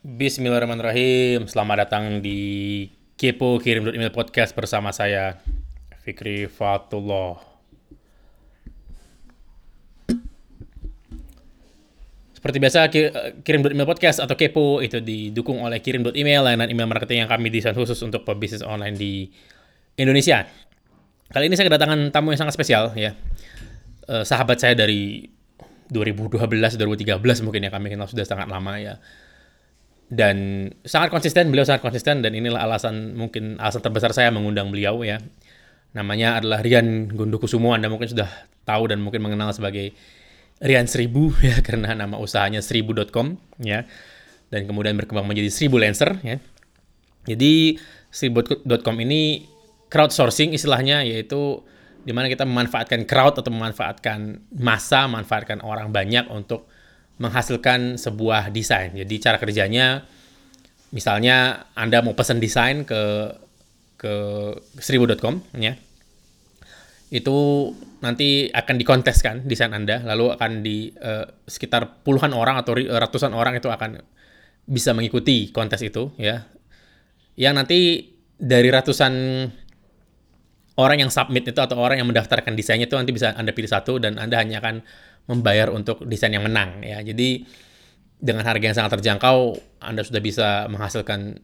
Bismillahirrahmanirrahim. Selamat datang di Kepo Kirim Email Podcast bersama saya Fikri Fatullah. Seperti biasa, Kirim Email Podcast atau Kepo itu didukung oleh Kirim Email, layanan email marketing yang kami desain khusus untuk pebisnis online di Indonesia. Kali ini saya kedatangan tamu yang sangat spesial ya. Uh, sahabat saya dari 2012 2013 mungkin ya kami kenal sudah sangat lama ya dan sangat konsisten beliau sangat konsisten dan inilah alasan mungkin alasan terbesar saya mengundang beliau ya. Namanya adalah Rian Gundukusumo. Anda mungkin sudah tahu dan mungkin mengenal sebagai Rian Seribu ya karena nama usahanya seribu.com ya. Dan kemudian berkembang menjadi Seribu Lancer ya. Jadi seribu.com ini crowdsourcing istilahnya yaitu di mana kita memanfaatkan crowd atau memanfaatkan masa, memanfaatkan orang banyak untuk menghasilkan sebuah desain. Jadi cara kerjanya misalnya Anda mau pesan desain ke ke seribu.com ya. Itu nanti akan dikonteskan desain Anda, lalu akan di uh, sekitar puluhan orang atau ratusan orang itu akan bisa mengikuti kontes itu ya. Yang nanti dari ratusan orang yang submit itu atau orang yang mendaftarkan desainnya itu nanti bisa Anda pilih satu dan Anda hanya akan membayar untuk desain yang menang ya. Jadi dengan harga yang sangat terjangkau Anda sudah bisa menghasilkan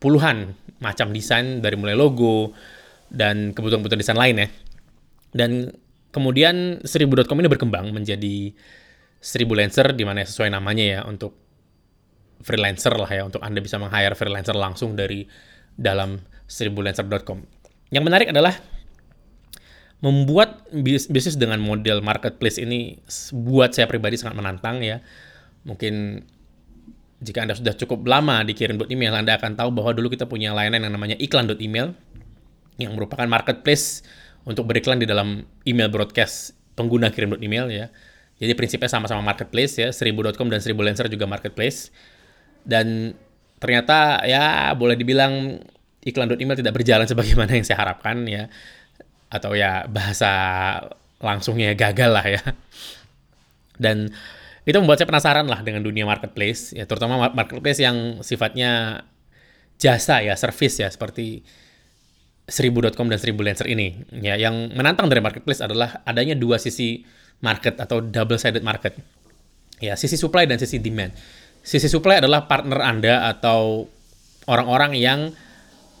puluhan macam desain dari mulai logo dan kebutuhan-kebutuhan desain lain ya. Dan kemudian seribu.com ini berkembang menjadi seribu lancer di mana sesuai namanya ya untuk freelancer lah ya untuk Anda bisa meng-hire freelancer langsung dari dalam seribulancer.com. Yang menarik adalah membuat bis bisnis dengan model marketplace ini buat saya pribadi sangat menantang ya. Mungkin jika Anda sudah cukup lama dikirim buat email, Anda akan tahu bahwa dulu kita punya layanan yang namanya iklan.email yang merupakan marketplace untuk beriklan di dalam email broadcast pengguna kirim email ya. Jadi prinsipnya sama-sama marketplace ya, seribu.com dan seribu lancer juga marketplace. Dan ternyata ya boleh dibilang iklan.email tidak berjalan sebagaimana yang saya harapkan ya atau ya bahasa langsungnya gagal lah ya. Dan itu membuat saya penasaran lah dengan dunia marketplace, ya terutama marketplace yang sifatnya jasa ya, service ya, seperti seribu.com dan seribu lancer ini. Ya, yang menantang dari marketplace adalah adanya dua sisi market atau double sided market. Ya, sisi supply dan sisi demand. Sisi supply adalah partner Anda atau orang-orang yang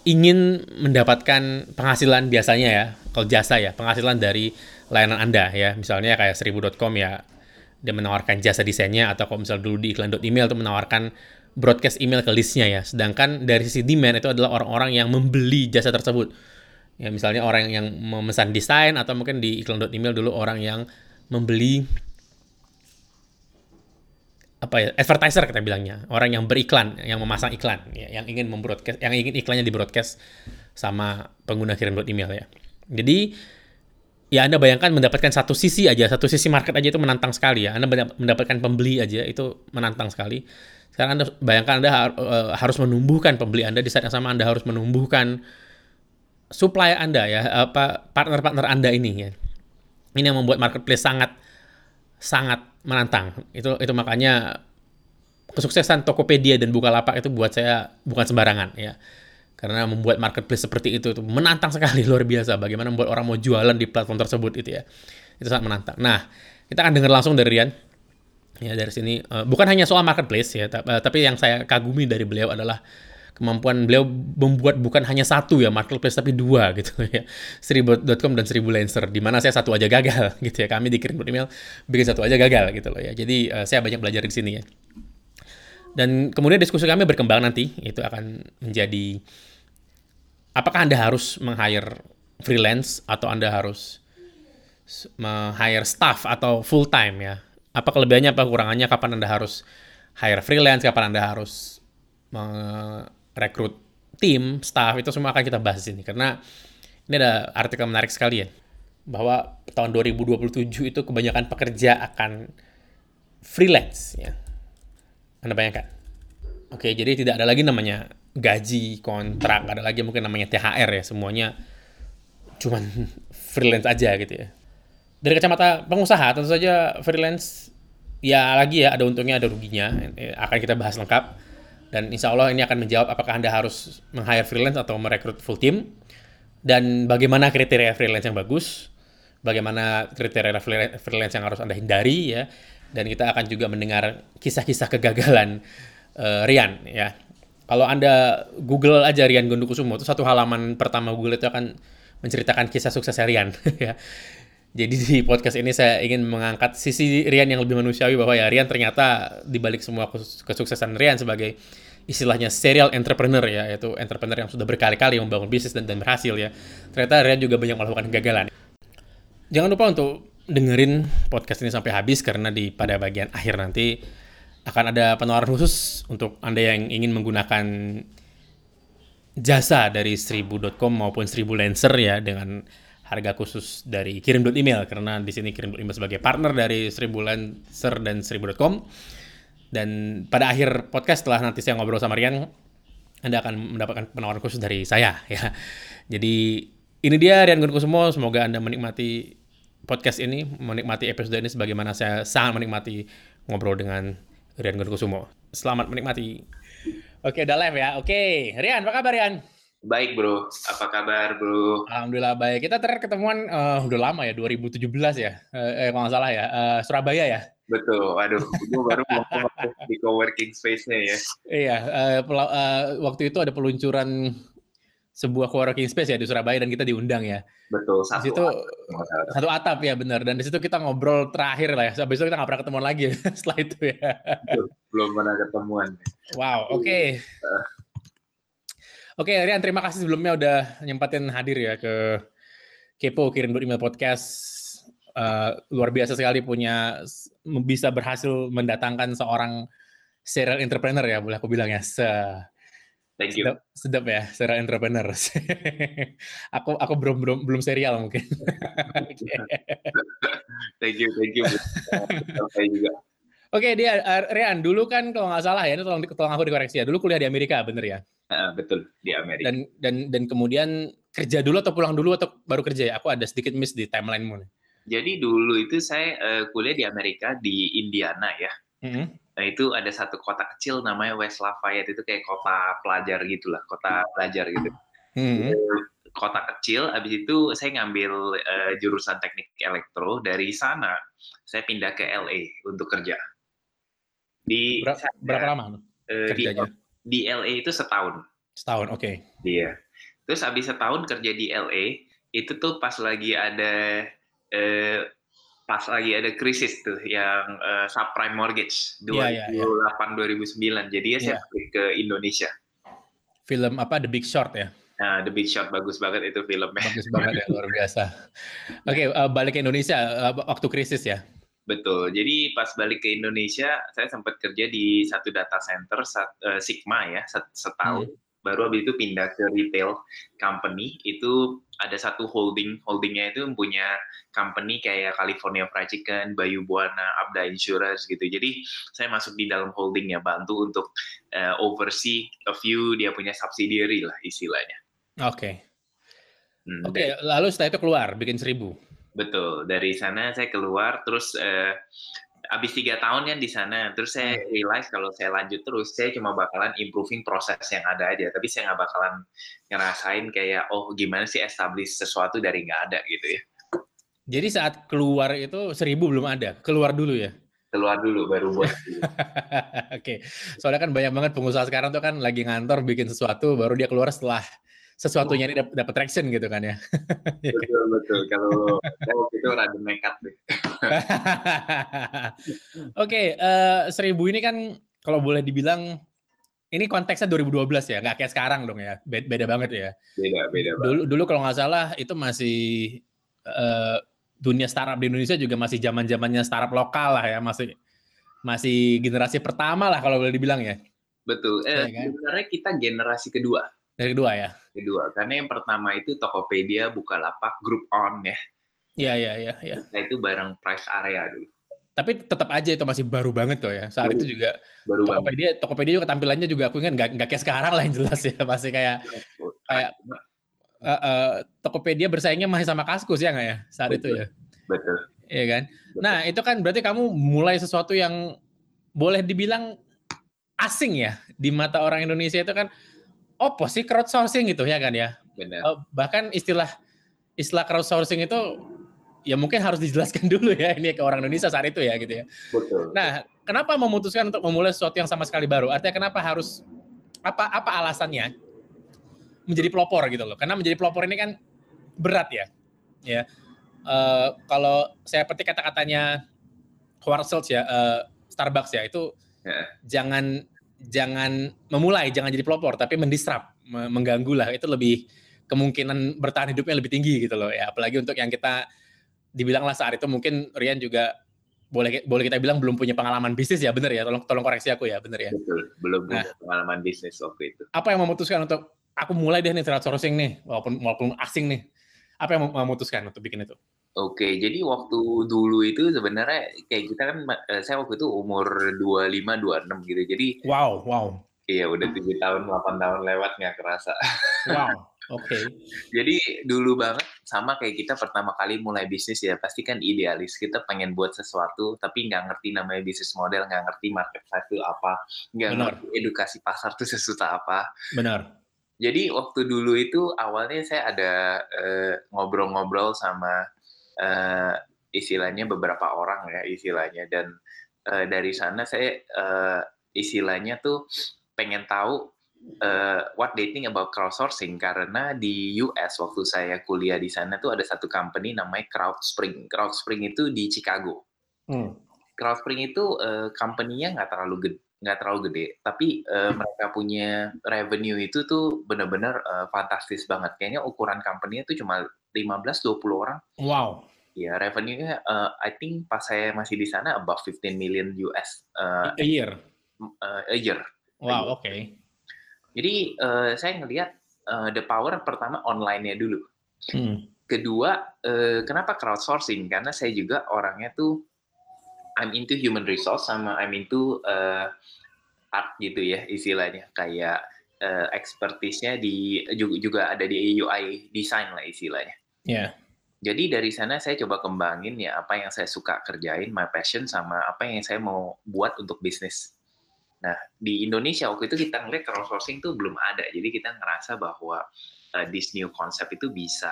ingin mendapatkan penghasilan biasanya ya, kalau jasa ya, penghasilan dari layanan Anda ya. Misalnya kayak seribu.com ya, dia menawarkan jasa desainnya atau kalau misalnya dulu di iklan.email itu menawarkan broadcast email ke listnya ya. Sedangkan dari sisi demand itu adalah orang-orang yang membeli jasa tersebut. Ya misalnya orang yang memesan desain atau mungkin di iklan.email dulu orang yang membeli apa ya advertiser kita bilangnya. Orang yang beriklan yang memasang iklan ya, yang ingin membroadcast yang ingin iklannya di broadcast sama pengguna kirim email ya. Jadi ya anda bayangkan mendapatkan satu sisi aja satu sisi market aja itu menantang sekali ya. Anda mendapatkan pembeli aja itu menantang sekali. Sekarang anda bayangkan anda uh, harus menumbuhkan pembeli anda di saat yang sama anda harus menumbuhkan supply anda ya apa partner-partner anda ini ya. Ini yang membuat marketplace sangat sangat menantang. Itu itu makanya kesuksesan Tokopedia dan Bukalapak itu buat saya bukan sembarangan ya. Karena membuat marketplace seperti itu itu menantang sekali luar biasa bagaimana membuat orang mau jualan di platform tersebut itu ya. Itu sangat menantang. Nah, kita akan dengar langsung dari Rian. Ya, dari sini uh, bukan hanya soal marketplace ya, tapi yang saya kagumi dari beliau adalah kemampuan beliau membuat bukan hanya satu ya marketplace tapi dua gitu ya. Seribu.com dan seribu lancer di mana saya satu aja gagal gitu ya. Kami dikirim email bikin satu aja gagal gitu loh ya. Jadi uh, saya banyak belajar di sini ya. Dan kemudian diskusi kami berkembang nanti itu akan menjadi apakah anda harus meng-hire freelance atau anda harus meng-hire staff atau full time ya? Apa kelebihannya apa kekurangannya? Kapan anda harus hire freelance? Kapan anda harus rekrut tim, staff itu semua akan kita bahas ini karena ini ada artikel menarik sekali ya bahwa tahun 2027 itu kebanyakan pekerja akan freelance ya. Anda bayangkan. Oke, jadi tidak ada lagi namanya gaji, kontrak, ada lagi mungkin namanya THR ya, semuanya cuman freelance aja gitu ya. Dari kacamata pengusaha tentu saja freelance ya lagi ya ada untungnya ada ruginya akan kita bahas lengkap Dan insya Allah ini akan menjawab apakah Anda harus meng-hire freelance atau merekrut full team, dan bagaimana kriteria freelance yang bagus, bagaimana kriteria freelance yang harus Anda hindari ya, dan kita akan juga mendengar kisah-kisah kegagalan uh, Rian ya. Kalau Anda Google aja Rian Gondokusumo, itu satu halaman pertama Google itu akan menceritakan kisah sukses Rian ya. Jadi di podcast ini saya ingin mengangkat sisi Rian yang lebih manusiawi bahwa ya Rian ternyata dibalik semua kesuksesan Rian sebagai istilahnya serial entrepreneur ya, yaitu entrepreneur yang sudah berkali-kali membangun bisnis dan, dan berhasil ya. Ternyata Rian juga banyak melakukan kegagalan. Jangan lupa untuk dengerin podcast ini sampai habis karena di pada bagian akhir nanti akan ada penawaran khusus untuk Anda yang ingin menggunakan jasa dari seribu.com maupun seribu Lancer ya dengan harga khusus dari kirim email karena di sini kirim email sebagai partner dari Seribu Lancer dan Seribu.com. Dan pada akhir podcast setelah nanti saya ngobrol sama Rian, Anda akan mendapatkan penawaran khusus dari saya ya. Jadi ini dia Rian Gunkusumo, semoga Anda menikmati podcast ini, menikmati episode ini sebagaimana saya sangat menikmati ngobrol dengan Rian Gunkusumo. Selamat menikmati. Oke, udah live ya. Oke, Rian, apa kabar Rian? Baik bro, apa kabar bro? Alhamdulillah baik. Kita terakhir ketemuan uh, udah lama ya, 2017 ya, uh, eh kalau nggak salah ya, uh, Surabaya ya. Betul, waduh, gue baru ngomong di coworking space-nya ya. Iya, uh, uh, waktu itu ada peluncuran sebuah coworking space ya di Surabaya dan kita diundang ya. Betul, satu situ, atap. Satu atap ya benar, dan di situ kita ngobrol terakhir lah ya, habis itu kita nggak pernah ketemuan lagi setelah itu ya. Betul, belum pernah ketemuan. Wow, oke. Okay. Uh, Oke, Rian, terima kasih sebelumnya udah nyempatin hadir ya ke Kepo Kirim Email Podcast. Uh, luar biasa sekali punya bisa berhasil mendatangkan seorang serial entrepreneur ya, boleh aku bilang ya. Se Thank you. Sedap, sedap ya, serial entrepreneur. aku aku belum belum belum serial mungkin. thank you, thank you. Saya juga. Oke, dia uh, Rian dulu kan kalau nggak salah ya, ini tolong tolong aku dikoreksi ya. Dulu kuliah di Amerika, bener ya? Uh, betul di Amerika. Dan dan dan kemudian kerja dulu atau pulang dulu atau baru kerja ya? Aku ada sedikit miss di timelinemu. Jadi dulu itu saya uh, kuliah di Amerika di Indiana ya. Mm -hmm. Nah itu ada satu kota kecil namanya West Lafayette itu kayak kota pelajar gitulah, kota pelajar gitu. Mm -hmm. Kota kecil, abis itu saya ngambil uh, jurusan teknik elektro. Dari sana saya pindah ke LA untuk kerja. Di berapa, sana, berapa lama uh? Di, di LA itu setahun. Setahun, oke. Okay. Iya. Terus habis setahun kerja di LA, itu tuh pas lagi ada eh, pas lagi ada krisis tuh yang uh, subprime mortgage 2008 yeah, yeah, 2009. Jadi ya saya yeah. ke Indonesia. Film apa The Big Short ya? Nah, The Big Short bagus banget itu filmnya. Bagus banget ya, luar biasa. Oke, okay, uh, balik ke Indonesia uh, waktu krisis ya. Betul. Jadi pas balik ke Indonesia, saya sempat kerja di satu data center uh, Sigma ya setahun. Hmm. Baru habis itu pindah ke retail company. Itu ada satu holding, holdingnya itu punya company kayak California Fried Chicken, Bayu Buana, Abda Insurance gitu. Jadi saya masuk di dalam holdingnya, bantu untuk uh, oversee a few dia punya subsidiary lah istilahnya. Oke. Okay. Hmm, Oke, okay, lalu setelah itu keluar bikin seribu. Betul, dari sana saya keluar, terus uh, habis tiga tahun kan di sana, terus saya hmm. realize kalau saya lanjut terus, saya cuma bakalan improving proses yang ada aja, tapi saya nggak bakalan ngerasain kayak, oh gimana sih establish sesuatu dari nggak ada gitu ya. Jadi saat keluar itu seribu belum ada, keluar dulu ya? Keluar dulu baru buat. Oke, okay. soalnya kan banyak banget pengusaha sekarang tuh kan lagi ngantor bikin sesuatu, baru dia keluar setelah sesuatunya ini dapat dapat traction gitu kan ya. betul betul. Kalau saya itu rada nekat deh. Oke, uh, eh, seribu ini kan kalau boleh dibilang ini konteksnya 2012 ya, nggak kayak sekarang dong ya, beda, beda banget ya. Beda beda. Dulu dulu kalau nggak salah itu masih uh, dunia startup di Indonesia juga masih zaman zamannya startup lokal lah ya, masih masih generasi pertama lah kalau boleh dibilang ya. Betul. Eh, ya, kan? Sebenarnya kita generasi kedua. Dari kedua ya? Kedua, karena yang pertama itu Tokopedia, Bukalapak, Group On ya. Iya, iya, iya. Ya. Nah, itu bareng price area dulu. Tapi tetap aja itu masih baru banget tuh ya. Saat baru, itu juga baru Tokopedia, banget. Tokopedia juga tampilannya juga aku kan nggak nggak kayak sekarang lah yang jelas ya. Masih kayak kayak uh, uh, Tokopedia bersaingnya masih sama Kaskus ya nggak ya saat Betul. itu ya. Betul. Iya kan. Betul. Nah itu kan berarti kamu mulai sesuatu yang boleh dibilang asing ya di mata orang Indonesia itu kan oh sih crowdsourcing gitu ya kan ya. Benar. Uh, bahkan istilah istilah crowdsourcing itu ya mungkin harus dijelaskan dulu ya ini ke orang Indonesia saat itu ya gitu ya. Betul. Nah, kenapa memutuskan untuk memulai sesuatu yang sama sekali baru? Artinya kenapa harus apa apa alasannya menjadi pelopor gitu loh? Karena menjadi pelopor ini kan berat ya. Ya. Uh, kalau saya petik kata-katanya Schultz ya, uh, Starbucks ya, itu yeah. jangan jangan memulai, jangan jadi pelopor, tapi mendisrupt, mengganggu lah. Itu lebih kemungkinan bertahan hidupnya lebih tinggi gitu loh ya. Apalagi untuk yang kita dibilanglah saat itu mungkin Rian juga boleh boleh kita bilang belum punya pengalaman bisnis ya bener ya? Tolong tolong koreksi aku ya bener ya? Betul belum nah, punya pengalaman bisnis waktu itu. Apa yang memutuskan untuk aku mulai deh nih crowdsourcing nih walaupun walaupun asing nih. Apa yang memutuskan untuk bikin itu Oke, jadi waktu dulu itu sebenarnya kayak kita kan, eh, saya waktu itu umur 25, 26 gitu. Jadi Wow, wow. Iya, udah tujuh tahun, 8 tahun lewat nggak kerasa. Wow, oke. Okay. Jadi dulu banget sama kayak kita pertama kali mulai bisnis ya, pasti kan idealis. Kita pengen buat sesuatu, tapi nggak ngerti namanya bisnis model, nggak ngerti market size itu apa, nggak ngerti edukasi pasar itu sesusah apa. Benar. Jadi waktu dulu itu awalnya saya ada eh, ngobrol-ngobrol uh, sama uh, istilahnya beberapa orang ya istilahnya dan uh, dari sana saya uh, istilahnya tuh pengen tahu uh, what they think about crowdsourcing karena di US waktu saya kuliah di sana tuh ada satu company namanya CrowdSpring. CrowdSpring itu di Chicago. Hmm. CrowdSpring itu uh, company-nya nggak terlalu gede nggak terlalu gede, tapi uh, mereka punya revenue itu tuh benar-benar uh, fantastis banget. Kayaknya ukuran company-nya tuh cuma 15-20 orang. Wow. Ya, revenue-nya uh, I think pas saya masih di sana about 15 million US uh, a year. Uh, a year. Wow, oke. Okay. Jadi uh, saya ngelihat uh, the power pertama online-nya dulu. Hmm. Kedua, uh, kenapa crowdsourcing? Karena saya juga orangnya tuh I'm into human resource sama I'm into uh, art gitu ya istilahnya kayak uh, expertise-nya di juga, juga ada di UI design lah istilahnya. Ya. Yeah jadi dari sana saya coba kembangin ya apa yang saya suka kerjain, my passion sama apa yang saya mau buat untuk bisnis. Nah di Indonesia waktu itu kita ngeliat crowdsourcing tuh belum ada, jadi kita ngerasa bahwa uh, this new concept itu bisa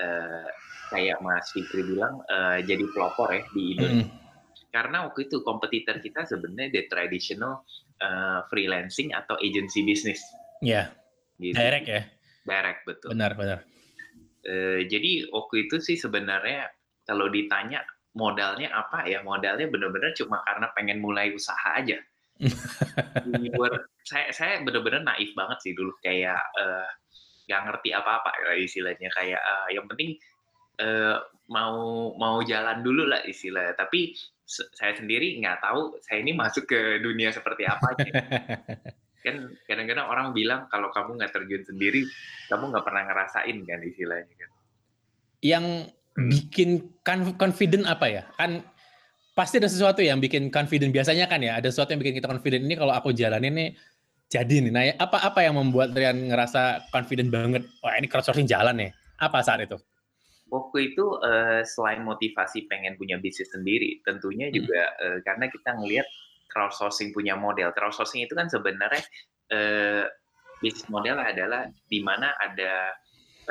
uh, kayak Mas Fikri bilang uh, jadi pelopor ya di Indonesia. Mm. Karena waktu itu kompetitor kita sebenarnya the traditional uh, freelancing atau agency business. Iya. Yeah. Gitu. Direct ya. Direct betul. Benar benar. Eh, jadi waktu itu sih sebenarnya kalau ditanya modalnya apa ya modalnya benar-benar cuma karena pengen mulai usaha aja. saya saya benar-benar naif banget sih dulu kayak uh, ngerti apa-apa ya istilahnya kayak uh, yang penting uh, mau mau jalan dulu lah istilahnya. Tapi saya sendiri nggak tahu saya ini masuk ke dunia seperti apa. kan kadang-kadang orang bilang kalau kamu nggak terjun sendiri kamu nggak pernah ngerasain kan istilahnya kan? Yang hmm. bikin confident apa ya? Kan pasti ada sesuatu yang bikin confident biasanya kan ya ada sesuatu yang bikin kita confident. Ini kalau aku jalanin nih jadi nih. Nah apa apa yang membuat Rian ngerasa confident banget? Wah ini crowdsourcing jalan nih. Apa saat itu? Waktu itu uh, selain motivasi pengen punya bisnis sendiri tentunya hmm. juga uh, karena kita ngelihat crowdsourcing punya model. Crowdsourcing itu kan sebenarnya uh, bisnis model adalah di mana ada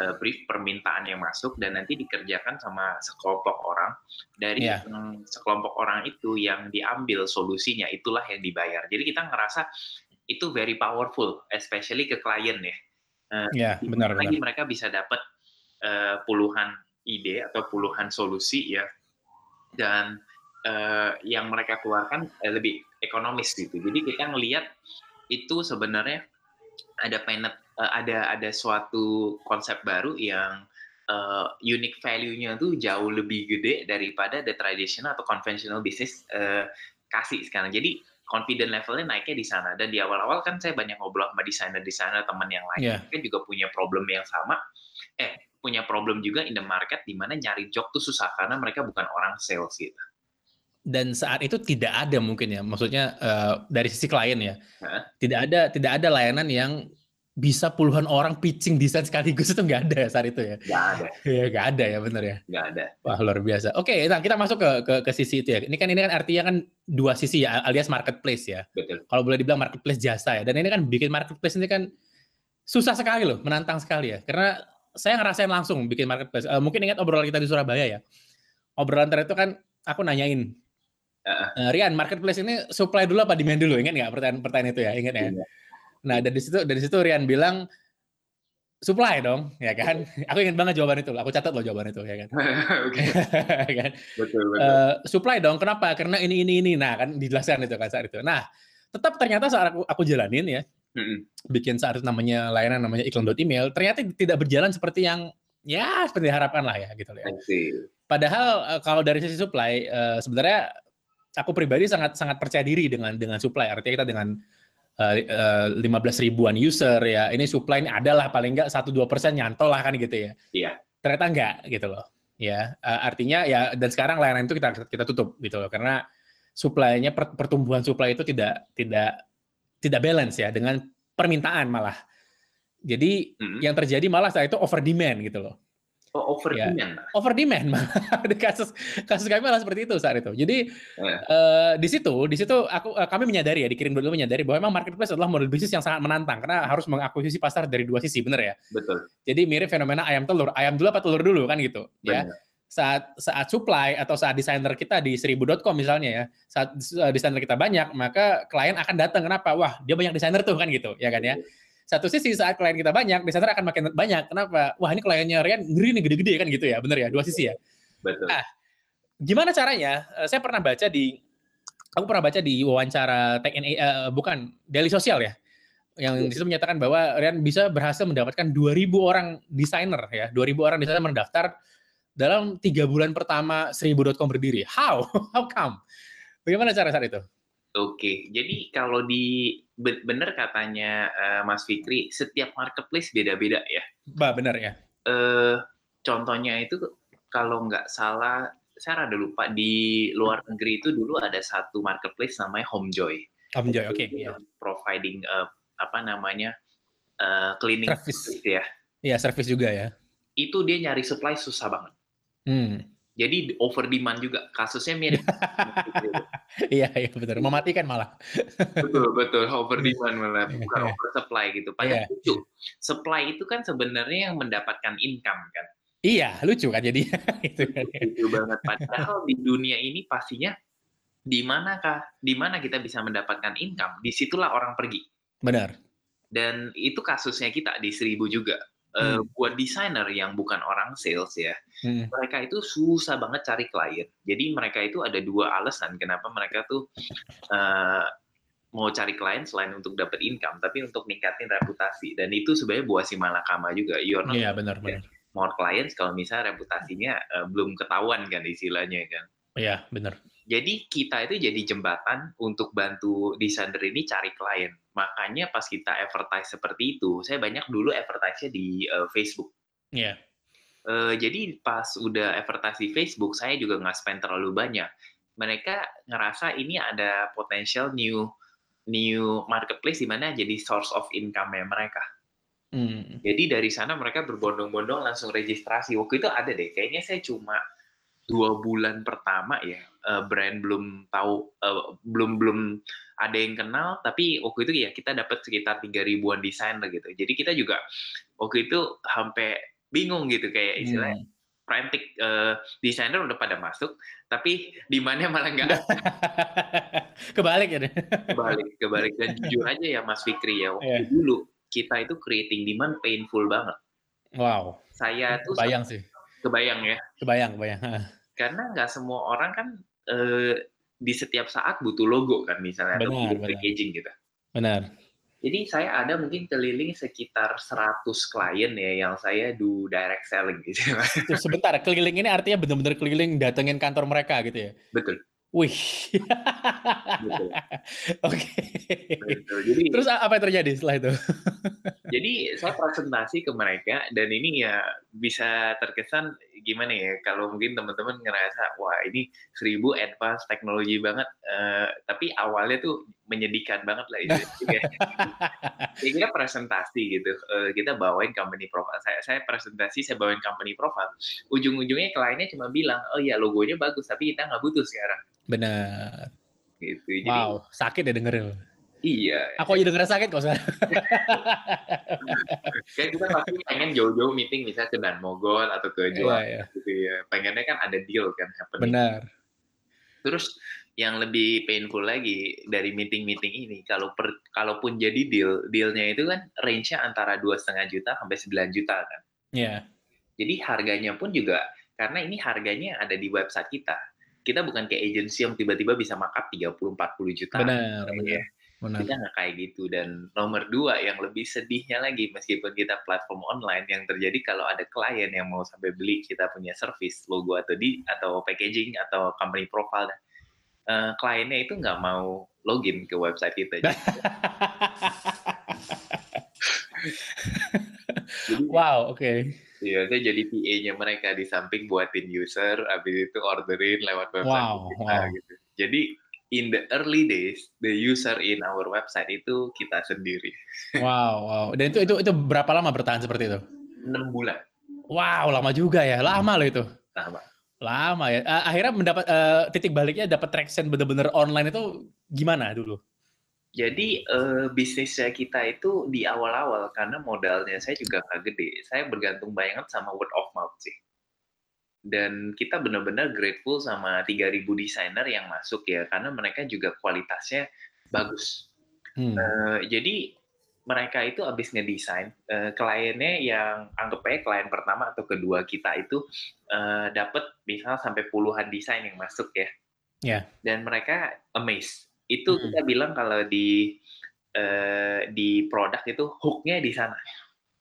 uh, brief permintaan yang masuk dan nanti dikerjakan sama sekelompok orang. Dari yeah. sekelompok orang itu yang diambil solusinya itulah yang dibayar. Jadi kita ngerasa itu very powerful, especially ke klien ya. Uh, yeah, benar, lagi benar. mereka bisa dapat uh, puluhan ide atau puluhan solusi ya dan uh, yang mereka keluarkan uh, lebih ekonomis gitu. Jadi kita ngelihat itu sebenarnya ada penet, uh, ada ada suatu konsep baru yang uh, unique value-nya tuh jauh lebih gede daripada the traditional atau conventional business uh, kasih sekarang. Jadi confident levelnya naiknya di sana. Dan di awal-awal kan saya banyak ngobrol sama desainer-desainer teman yang lain, yeah. kan juga punya problem yang sama. Eh, punya problem juga in the market di mana nyari job tuh susah karena mereka bukan orang sales gitu dan saat itu tidak ada mungkin ya maksudnya uh, dari sisi klien ya huh? tidak ada tidak ada layanan yang bisa puluhan orang pitching desain sekaligus itu nggak ada ya saat itu ya? Nggak ada. Iya nggak ada ya bener ya? Nggak ada. Wah luar biasa. Oke, nah kita masuk ke, ke ke sisi itu ya. Ini kan ini kan artinya kan dua sisi ya, alias marketplace ya. Betul. Kalau boleh dibilang marketplace jasa ya. Dan ini kan bikin marketplace ini kan susah sekali loh, menantang sekali ya. Karena saya ngerasain langsung bikin marketplace. Uh, mungkin ingat obrolan kita di Surabaya ya. Obrolan terakhir itu kan aku nanyain, uh, Rian, marketplace ini supply dulu apa demand dulu? Ingat nggak pertanyaan pertanyaan itu ya? Ingat ya? Iya. Nah dari situ dari situ Rian bilang supply dong, ya kan? Aku ingin banget jawaban itu. Aku catat loh jawaban itu, ya kan? kan? Betul, betul. Uh, supply dong. Kenapa? Karena ini ini ini. Nah kan dijelaskan itu kan saat itu. Nah tetap ternyata saat aku aku jalanin ya, mm-hmm. bikin saat itu namanya layanan namanya iklan.email, ternyata tidak berjalan seperti yang ya seperti diharapkan lah ya gitu ya. Padahal uh, kalau dari sisi supply uh, sebenarnya aku pribadi sangat sangat percaya diri dengan dengan supply. Artinya kita dengan uh, uh, 15 ribuan user ya ini supply ini adalah paling enggak satu dua persen nyantol lah kan gitu ya. Iya. Ternyata enggak gitu loh ya. Uh, artinya ya dan sekarang layanan itu kita kita tutup gitu loh karena supply-nya pertumbuhan supply itu tidak tidak tidak balance ya dengan permintaan malah. Jadi mm -hmm. yang terjadi malah saat itu over demand gitu loh Oh, over ya, demand. Over demand kasus kasus kami malah seperti itu saat itu. Jadi yeah. uh, di situ di situ aku uh, kami menyadari ya dikirim dulu menyadari bahwa memang marketplace adalah model bisnis yang sangat menantang karena harus mengakuisisi pasar dari dua sisi, benar ya? Betul. Jadi mirip fenomena ayam telur, ayam dulu apa telur dulu kan gitu, ya. Benar. ya saat saat supply atau saat desainer kita di seribu.com misalnya ya saat uh, desainer kita banyak maka klien akan datang kenapa wah dia banyak desainer tuh kan gitu ya kan ya satu sisi saat klien kita banyak, desainer akan makin banyak. Kenapa? Wah ini kliennya Rian ngeri nih gede-gede kan gitu ya, bener ya, dua sisi ya. Betul. Nah, gimana caranya? Eh, saya pernah baca di, aku pernah baca di wawancara Tech uh, bukan Daily Sosial ya, yang di situ menyatakan bahwa Rian bisa berhasil mendapatkan 2.000 orang desainer ya, 2.000 orang desainer mendaftar dalam tiga bulan pertama 1000.com berdiri. How? How come? Bagaimana cara saat itu? Oke, jadi kalau di benar katanya uh, Mas Fikri, setiap marketplace beda-beda ya. Bah, benar ya. Uh, contohnya itu kalau nggak salah, saya rada lupa di luar negeri itu dulu ada satu marketplace namanya Homejoy. Homejoy, oke. Okay, yeah. Providing uh, apa namanya uh, cleaning service ya. Iya, service juga ya. Itu dia nyari supply susah banget. Hmm. Jadi over demand juga kasusnya mirip. iya iya betul. Mematikan malah. betul betul over demand malah iya, bukan yeah. over supply gitu. Padahal yeah. lucu. Supply itu kan sebenarnya yang mendapatkan income kan. Iya lucu kan jadi. itu kan. Lucu banget. Padahal di dunia ini pastinya di manakah di mana kita bisa mendapatkan income di situlah orang pergi. Benar. Dan itu kasusnya kita di seribu juga uh, buat desainer yang bukan orang sales ya, hmm. mereka itu susah banget cari klien. Jadi mereka itu ada dua alasan kenapa mereka tuh uh, mau cari klien selain untuk dapat income, tapi untuk ningkatin reputasi. Dan itu sebenarnya buah si malakama juga. Iya yeah, benar benar. More clients kalau misalnya reputasinya uh, belum ketahuan kan istilahnya kan. Iya yeah, benar. Jadi kita itu jadi jembatan untuk bantu desainer ini cari klien. Makanya pas kita advertise seperti itu, saya banyak dulu advertise-nya di uh, Facebook. Iya. Yeah. Uh, jadi pas udah advertise di Facebook, saya juga nggak spend terlalu banyak. Mereka ngerasa ini ada potensial new new marketplace di mana jadi source of income-nya mereka. Hmm. Jadi dari sana mereka berbondong-bondong langsung registrasi. Waktu itu ada deh, kayaknya saya cuma dua bulan pertama ya uh, brand belum tahu uh, belum belum ada yang kenal tapi waktu itu ya kita dapat sekitar tiga ribuan desainer gitu jadi kita juga waktu itu sampai bingung gitu kayak istilahnya hmm. frantic uh, desainer udah pada masuk tapi di mana malah nggak kebalik ya kebalik kebalik dan jujur aja ya Mas Fikri ya waktu yeah. dulu kita itu creating demand painful banget wow saya tuh bayang sih Kebayang ya? Kebayang, kebayang. Karena nggak semua orang kan eh, di setiap saat butuh logo kan misalnya benar, atau benar. packaging gitu. Benar. Jadi saya ada mungkin keliling sekitar 100 klien ya yang saya do direct selling gitu. Sebentar, keliling ini artinya benar-benar keliling datengin kantor mereka gitu ya? Betul. Wih. Oke. Jadi terus apa yang terjadi setelah itu? jadi saya presentasi ke mereka dan ini ya bisa terkesan gimana ya kalau mungkin teman-teman ngerasa wah ini seribu advance teknologi banget uh, tapi awalnya tuh menyedihkan banget lah itu. Ya kita presentasi gitu uh, kita bawain company profile. Saya saya presentasi saya bawain company profile. Ujung-ujungnya kliennya cuma bilang oh ya logonya bagus tapi kita nggak butuh sekarang. Benar. Gitu jadi, wow sakit ya dengerin Iya. Aku aja denger sakit kok sekarang. Kayak kita pasti pengen jauh-jauh meeting misalnya ke Dan Mogot atau ke Jawa iya, iya. gitu ya. Pengennya kan ada deal kan happening. Benar. Terus yang lebih painful lagi dari meeting-meeting ini kalau per, kalaupun jadi deal, dealnya itu kan range-nya antara dua setengah juta sampai 9 juta kan. Iya. Yeah. Jadi harganya pun juga karena ini harganya ada di website kita. Kita bukan kayak agensi yang tiba-tiba bisa markup 30 40 juta. Benar, ya. Benar. Kita nggak kayak gitu. Dan nomor dua yang lebih sedihnya lagi, meskipun kita platform online, yang terjadi kalau ada klien yang mau sampai beli kita punya service, logo atau di atau packaging atau company profile, uh, kliennya itu nggak mau login ke website kita. Jadi, wow, oke. Okay. Iya, saya jadi PA-nya mereka di samping buatin user, habis itu orderin lewat website wow, kita wow. gitu. Jadi in the early days, the user in our website itu kita sendiri. Wow, wow. Dan itu itu itu berapa lama bertahan seperti itu? 6 bulan. Wow, lama juga ya. Lama loh itu. Lama. Lama ya. Akhirnya mendapat uh, titik baliknya dapat traction bener-bener online itu gimana dulu? Jadi uh, bisnisnya kita itu di awal-awal karena modalnya saya juga nggak gede. Saya bergantung banget sama word of mouth sih dan kita benar-benar grateful sama 3000 desainer yang masuk ya karena mereka juga kualitasnya bagus. Hmm. Uh, jadi mereka itu habis ngedesain uh, kliennya yang anggap aja klien pertama atau kedua kita itu uh, dapat misal sampai puluhan desain yang masuk ya. Yeah. Dan mereka amazed. Itu hmm. kita bilang kalau di uh, di produk itu hooknya di sana.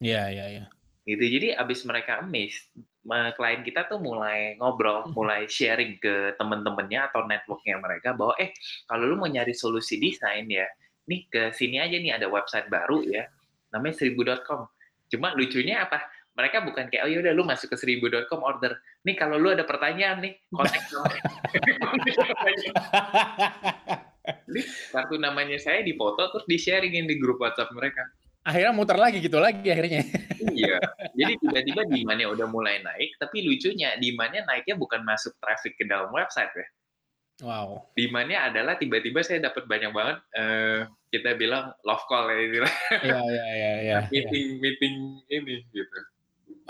Iya yeah, iya yeah, iya. Yeah. Gitu. Jadi abis mereka amazed klien kita tuh mulai ngobrol, hmm. mulai sharing ke temen-temennya atau networknya mereka bahwa eh kalau lu mau nyari solusi desain ya, nih ke sini aja nih ada website baru ya, namanya seribu.com. Cuma lucunya apa? Mereka bukan kayak oh ya udah lu masuk ke seribu.com order. Nih kalau lu ada pertanyaan nih, kontak kartu namanya saya dipoto terus di sharingin di grup WhatsApp mereka akhirnya muter lagi gitu lagi akhirnya. iya. Jadi tiba-tiba demandnya udah mulai naik, tapi lucunya demandnya naiknya bukan masuk traffic ke dalam website ya. Wow. Demandnya adalah tiba-tiba saya dapat banyak banget uh, kita bilang love call ya Iya iya iya iya. meeting ya. meeting ini gitu.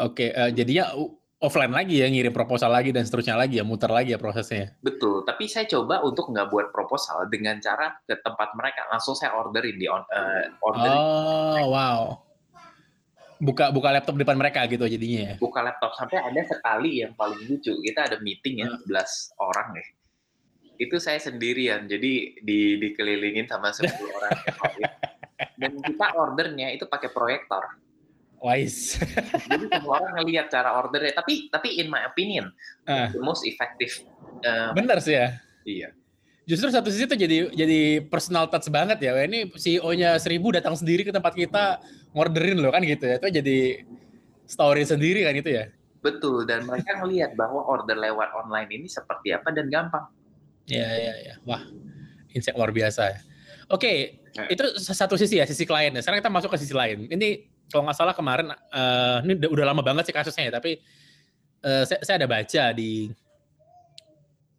Oke, okay, uh, eh, jadinya offline lagi ya ngirim proposal lagi dan seterusnya lagi ya muter lagi ya prosesnya. Betul, tapi saya coba untuk nggak buat proposal dengan cara ke tempat mereka langsung saya orderin di on, uh, orderin. Oh wow. Buka buka laptop depan mereka gitu jadinya ya. Buka laptop sampai ada sekali yang paling lucu kita ada meeting ya hmm. 11 orang deh. Itu saya sendirian jadi di dikelilingin sama 10 orang dan kita ordernya itu pakai proyektor. Wise. Jadi semua orang ngelihat cara ordernya. Tapi tapi in my opinion, uh. the most effective. Uh, Bener sih ya. Iya. Justru satu sisi itu jadi jadi personal touch banget ya. Ini CEO-nya seribu datang sendiri ke tempat kita ngorderin loh kan gitu ya. Itu jadi story sendiri kan itu ya. Betul. Dan mereka ngelihat bahwa order lewat online ini seperti apa dan gampang. Iya iya iya. Wah, insight luar biasa ya. Oke, okay, itu satu sisi ya, sisi kliennya. Sekarang kita masuk ke sisi lain. Ini kalau nggak salah kemarin uh, ini udah, udah lama banget sih kasusnya ya, tapi uh, saya, saya ada baca di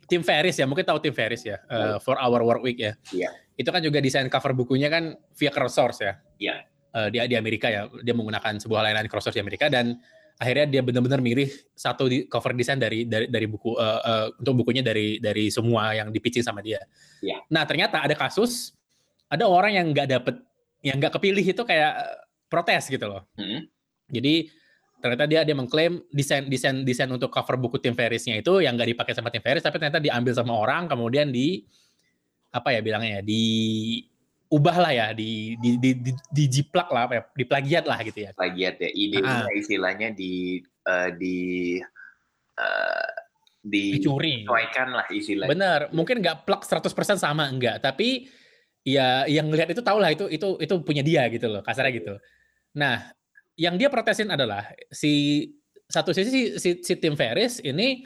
tim Ferris ya, mungkin tahu tim Ferris ya, uh, For Our Work Week ya. Iya. Itu kan juga desain cover bukunya kan via crowdsource ya. Iya. Uh, dia di Amerika ya, dia menggunakan sebuah layanan crowdsource di Amerika dan akhirnya dia benar-benar milih satu di, cover desain dari dari dari buku uh, uh, untuk bukunya dari dari semua yang dipicing sama dia. Iya. Nah ternyata ada kasus ada orang yang nggak dapet yang nggak kepilih itu kayak protes gitu loh. Hmm. Jadi ternyata dia dia mengklaim desain desain desain untuk cover buku Tim Ferrisnya itu yang nggak dipakai sama Tim Ferris tapi ternyata diambil sama orang kemudian di apa ya bilangnya ya di ubah lah ya di di di, di, di jiplak lah apa ya di plagiat lah gitu ya plagiat ya ide ah. istilahnya di uh, di uh, dicuri lah istilahnya bener mungkin nggak plak 100% sama enggak tapi ya yang ngelihat itu tau lah itu itu itu punya dia gitu loh kasarnya gitu. Nah, yang dia protesin adalah si satu sisi si, si Tim Ferris ini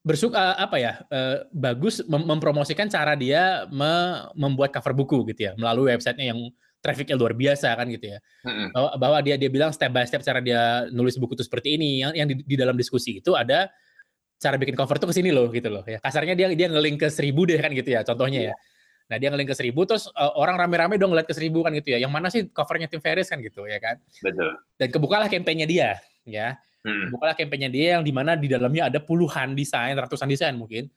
bersuka uh, apa ya uh, bagus mem mempromosikan cara dia me membuat cover buku gitu ya melalui websitenya yang trafficnya luar biasa kan gitu ya mm-hmm. bahwa, bahwa dia dia bilang step by step cara dia nulis buku itu seperti ini yang yang di, di dalam diskusi itu ada cara bikin cover tuh ke sini loh gitu loh ya kasarnya dia dia ngelink ke seribu deh kan gitu ya contohnya yeah. ya nah dia ngelink ke seribu terus uh, orang rame-rame dong ngeliat ke seribu kan gitu ya yang mana sih covernya Tim Ferris kan gitu ya kan betul dan kebukalah kampanyenya dia ya Hmm. Bukalah kampanye dia yang di mana di dalamnya ada puluhan desain, ratusan desain mungkin,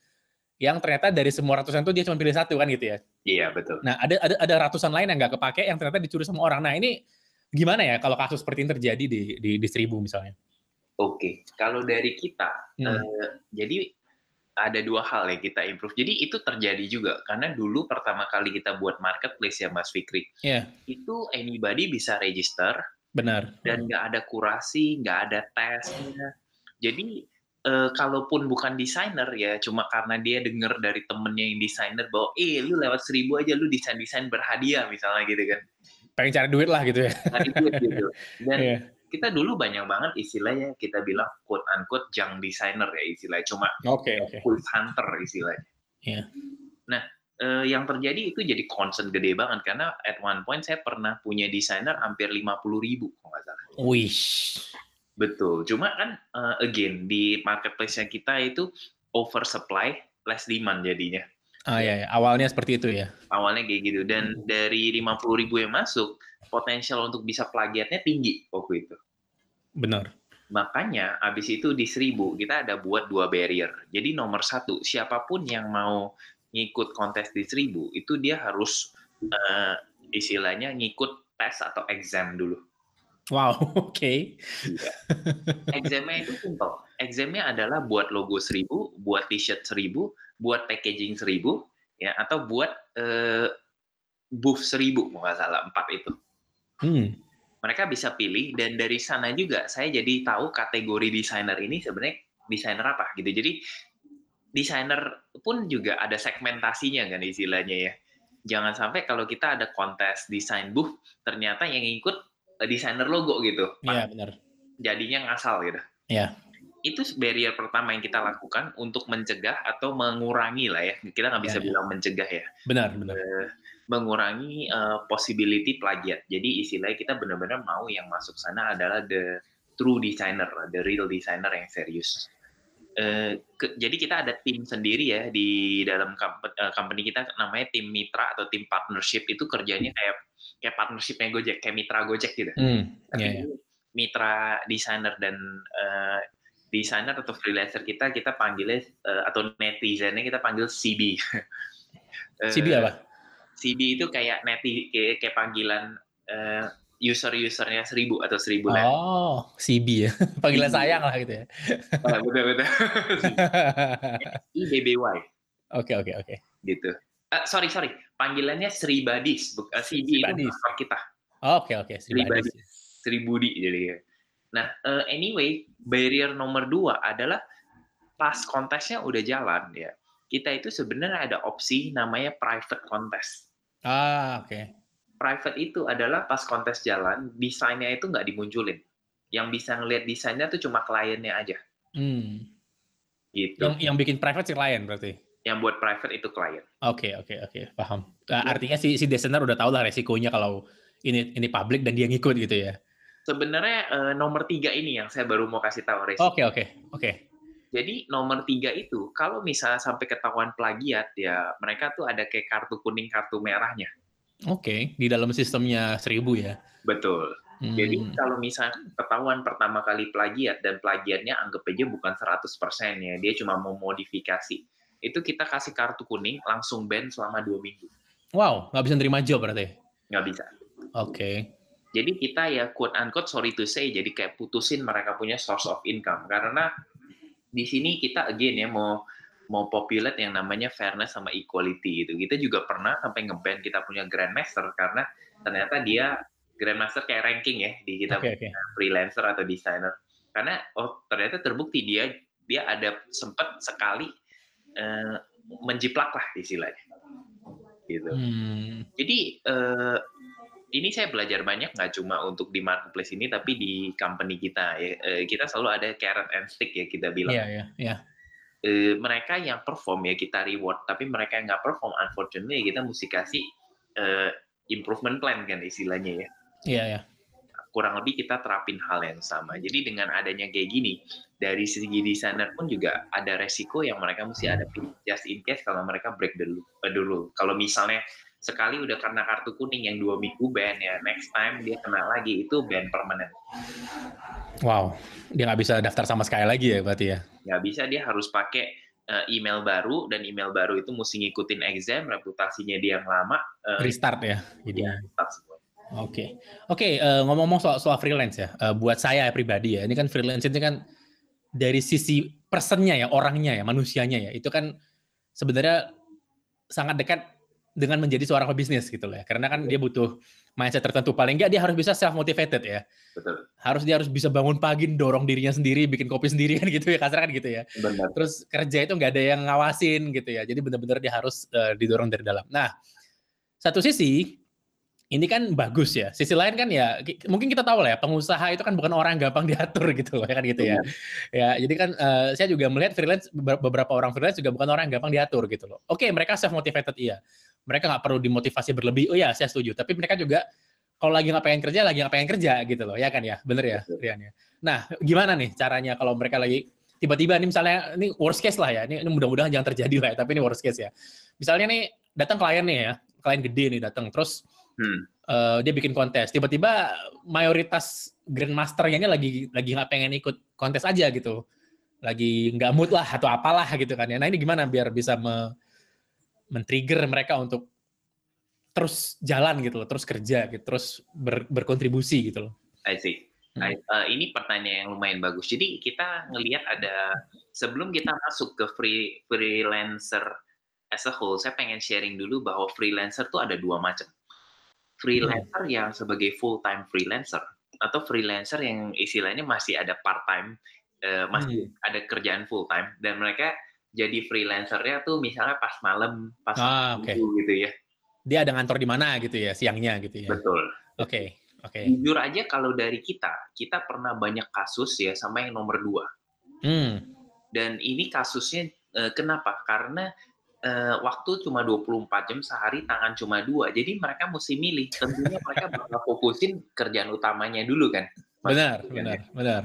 yang ternyata dari semua ratusan itu dia cuma pilih satu kan gitu ya. Iya betul. Nah ada ada ada ratusan lain yang nggak kepake yang ternyata dicuri sama orang. Nah ini gimana ya kalau kasus seperti ini terjadi di di, di seribu misalnya? Oke, kalau dari kita, hmm. uh, jadi ada dua hal yang kita improve. Jadi itu terjadi juga karena dulu pertama kali kita buat marketplace ya Mas Fikri, yeah. itu anybody bisa register, Benar. Dan nggak ada kurasi, nggak ada tesnya. Jadi uh, kalaupun bukan desainer ya, cuma karena dia dengar dari temennya yang desainer bahwa, eh lu lewat seribu aja lu desain desain berhadiah misalnya gitu kan. Pengen cari duit lah gitu ya. Cari duit gitu. Dan yeah. Kita dulu banyak banget istilahnya kita bilang quote unquote junk designer ya istilahnya, cuma okay, okay. hunter istilahnya. Yeah. Nah uh, yang terjadi itu jadi concern gede banget karena at one point saya pernah punya desainer hampir 50 ribu kalau nggak salah. Wih. Betul. Cuma kan uh, again di marketplace-nya kita itu oversupply, less demand jadinya. Ah ya, ya, awalnya seperti itu ya. Awalnya kayak gitu dan hmm. dari 50 ribu yang masuk, potensial untuk bisa plagiatnya tinggi waktu itu. Benar. Makanya abis itu di seribu kita ada buat dua barrier. Jadi nomor satu, siapa pun yang mau ngikut kontes di seribu itu dia harus uh, istilahnya ngikut tes atau exam dulu. Wow, oke. Okay. Iya. Examnya itu simple. Examnya adalah buat logo seribu, buat t-shirt seribu, buat packaging seribu, ya atau buat uh, booth seribu, nggak salah empat itu. Hmm. Mereka bisa pilih dan dari sana juga saya jadi tahu kategori desainer ini sebenarnya desainer apa gitu. Jadi desainer pun juga ada segmentasinya kan istilahnya ya. Jangan sampai kalau kita ada kontes desain booth, ternyata yang ikut eh, desainer logo gitu. Iya benar. Jadinya ngasal gitu. Iya. Itu barrier pertama yang kita lakukan untuk mencegah atau mengurangi lah ya. Kita nggak bisa ya, bilang mencegah ya. Benar benar. Mengurangi uh, possibility plagiat. Jadi istilahnya kita benar-benar mau yang masuk sana adalah the true designer, the real designer yang serius. Uh, ke, jadi kita ada tim sendiri ya di dalam uh, company kita namanya tim mitra atau tim partnership itu kerjanya kayak kayak partnershipnya Gojek kayak mitra Gojek gitu. Mm, Tapi yeah, yeah. mitra desainer dan uh, desainer atau freelancer kita kita panggilnya uh, atau netizennya kita panggil CB. uh, CB apa? CB itu kayak neti kayak, kayak panggilan uh, user-usernya seribu atau seribu. Oh, CB ya. Panggilan CB. sayang lah gitu ya. Oh, betul betul. IBBY. Oke oke oke. Gitu. Uh, sorry sorry, panggilannya Sri Badis, bukan uh, CB Sri itu kita. Oke oke, Sri, Badis. Sri Budi jadi. Nah, uh, anyway, barrier nomor dua adalah pas kontesnya udah jalan ya. Kita itu sebenarnya ada opsi namanya private contest. Ah, oke. Okay private itu adalah pas kontes jalan, desainnya itu nggak dimunculin. Yang bisa ngelihat desainnya tuh cuma kliennya aja. Hmm. Gitu. Yang, yang bikin private si klien berarti? Yang buat private itu klien. Oke, okay, oke, okay, oke. Okay. Paham. Nah, artinya si, si desainer udah tahu lah resikonya kalau ini ini publik dan dia ngikut gitu ya? Sebenarnya uh, nomor tiga ini yang saya baru mau kasih tahu resiko. Oke, okay, oke, okay, oke. Okay. Jadi nomor tiga itu, kalau misalnya sampai ketahuan plagiat, ya mereka tuh ada kayak kartu kuning, kartu merahnya. Oke, okay. di dalam sistemnya seribu ya. Betul. Hmm. Jadi kalau misalnya ketahuan pertama kali plagiat dan plagiatnya anggap aja bukan 100% ya, dia cuma mau modifikasi. Itu kita kasih kartu kuning langsung ban selama dua minggu. Wow, nggak bisa nerima job berarti? Nggak bisa. Oke. Okay. Jadi kita ya quote unquote sorry to say jadi kayak putusin mereka punya source of income karena di sini kita again ya mau mau populer yang namanya fairness sama equality gitu. Kita juga pernah sampai ngeband kita punya grandmaster karena ternyata dia grandmaster kayak ranking ya di kita okay, okay. freelancer atau designer. Karena oh ternyata terbukti dia dia ada sempat sekali uh, menjiplak lah istilahnya. Gitu. Hmm. Jadi uh, ini saya belajar banyak nggak cuma untuk di marketplace ini tapi di company kita ya eh, kita selalu ada carrot and stick ya kita bilang Iya, iya, iya. Eh, mereka yang perform ya kita reward tapi mereka yang nggak perform unfortunately kita mesti kasih eh, improvement plan kan istilahnya ya Iya, iya. kurang lebih kita terapin hal yang sama. Jadi dengan adanya kayak gini, dari segi desainer pun juga ada resiko yang mereka mesti ada just in case kalau mereka break dulu. eh, dulu. Kalau misalnya sekali udah karena kartu kuning yang dua minggu ban ya, next time dia kena lagi itu ban permanen. Wow, dia nggak bisa daftar sama sekali lagi ya berarti ya? Nggak bisa dia harus pakai eh, email baru dan email baru itu mesti ngikutin exam, reputasinya dia yang lama, eh, Restart ya, jadi. dia start semua. Oke, oke. eh, ngomong-ngomong soal soal freelance ya, eh, buat saya pribadi ya, ini kan freelance ini kan dari sisi personnya ya, orangnya ya, manusianya ya, itu kan sebenarnya sangat dekat dengan menjadi seorang pebisnis gitu loh ya, karena kan dia butuh mindset tertentu. Paling nggak dia harus bisa self motivated ya, Betul, harus dia harus bisa bangun pagi, dorong dirinya sendiri, bikin kopi sendiri kan gitu ya, kasar kan gitu ya. benar. Terus kerja itu nggak ada yang ngawasin gitu ya, jadi benar-benar dia harus eh, didorong dari dalam. Nah, satu sisi ini kan bagus ya. Sisi lain kan ya ki- mungkin kita tahu lah ya pengusaha itu kan bukan orang gampang diatur gitu loh ya kan gitu ya. Ya jadi kan eh, saya juga melihat freelance beber- beberapa orang freelance juga bukan orang yang gampang diatur gitu loh. Oke mereka self motivated iya. Mereka nggak perlu dimotivasi berlebih. Oh ya saya setuju. Tapi mereka juga kalau lagi nggak pengen kerja lagi nggak pengen kerja gitu loh ya kan ya. Bener ya. Rian ya. Nah gimana nih caranya kalau mereka lagi tiba-tiba nih misalnya ini worst case lah ya. Ini, ini mudah-mudahan jangan terjadi lah ya. Tapi ini worst case ya. Misalnya nih datang klien nih ya. Klien gede nih datang terus Hmm. eh, dia bikin kontes tiba-tiba mayoritas grandmasternya ini lagi lagi nggak pengen ikut kontes aja gitu lagi nggak mood lah atau apalah gitu kan ya nah ini gimana biar bisa me, men-trigger mereka untuk terus jalan gitu loh terus kerja gitu terus ber- berkontribusi gitu loh I see. Hmm. I- uh, ini pertanyaan yang lumayan bagus. Jadi kita ngelihat ada sebelum kita masuk ke free freelancer as a whole, saya pengen sharing dulu bahwa freelancer tuh ada dua macam. Freelancer yang sebagai full time freelancer atau freelancer yang istilahnya masih ada part time, masih ada kerjaan full time dan mereka jadi freelancernya tuh misalnya pas malam, pas Ah, minggu gitu ya. dia ada ngantor di mana gitu ya siangnya gitu ya oke Betul. oke Jujur aja kalau dari kita, kita pernah banyak kasus ya sama yang nomor dua. hmm Dan ini kasusnya eh, kenapa? Karena eh, waktu cuma 24 jam sehari, tangan cuma dua. Jadi mereka mesti milih. Tentunya mereka bakal fokusin kerjaan utamanya dulu kan. benar Maksudnya, benar benar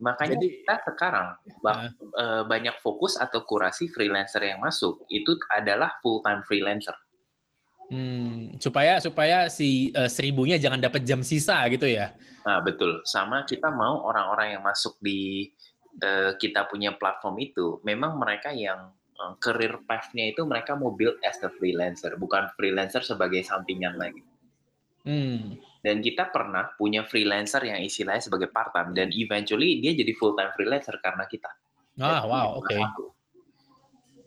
Makanya Jadi- kita sekarang bak- eh, banyak fokus atau kurasi freelancer yang masuk itu adalah full time freelancer. Hmm, supaya supaya si eh, seribunya jangan dapat jam sisa gitu ya. Nah, betul. Sama kita mau orang-orang yang masuk di eh, kita punya platform itu, memang mereka yang career path-nya itu mereka mau build as a freelancer, bukan freelancer sebagai sampingan lagi. Hmm. Dan kita pernah punya freelancer yang istilahnya sebagai part time dan eventually dia jadi full time freelancer karena kita. Ah, wow, oke. satu.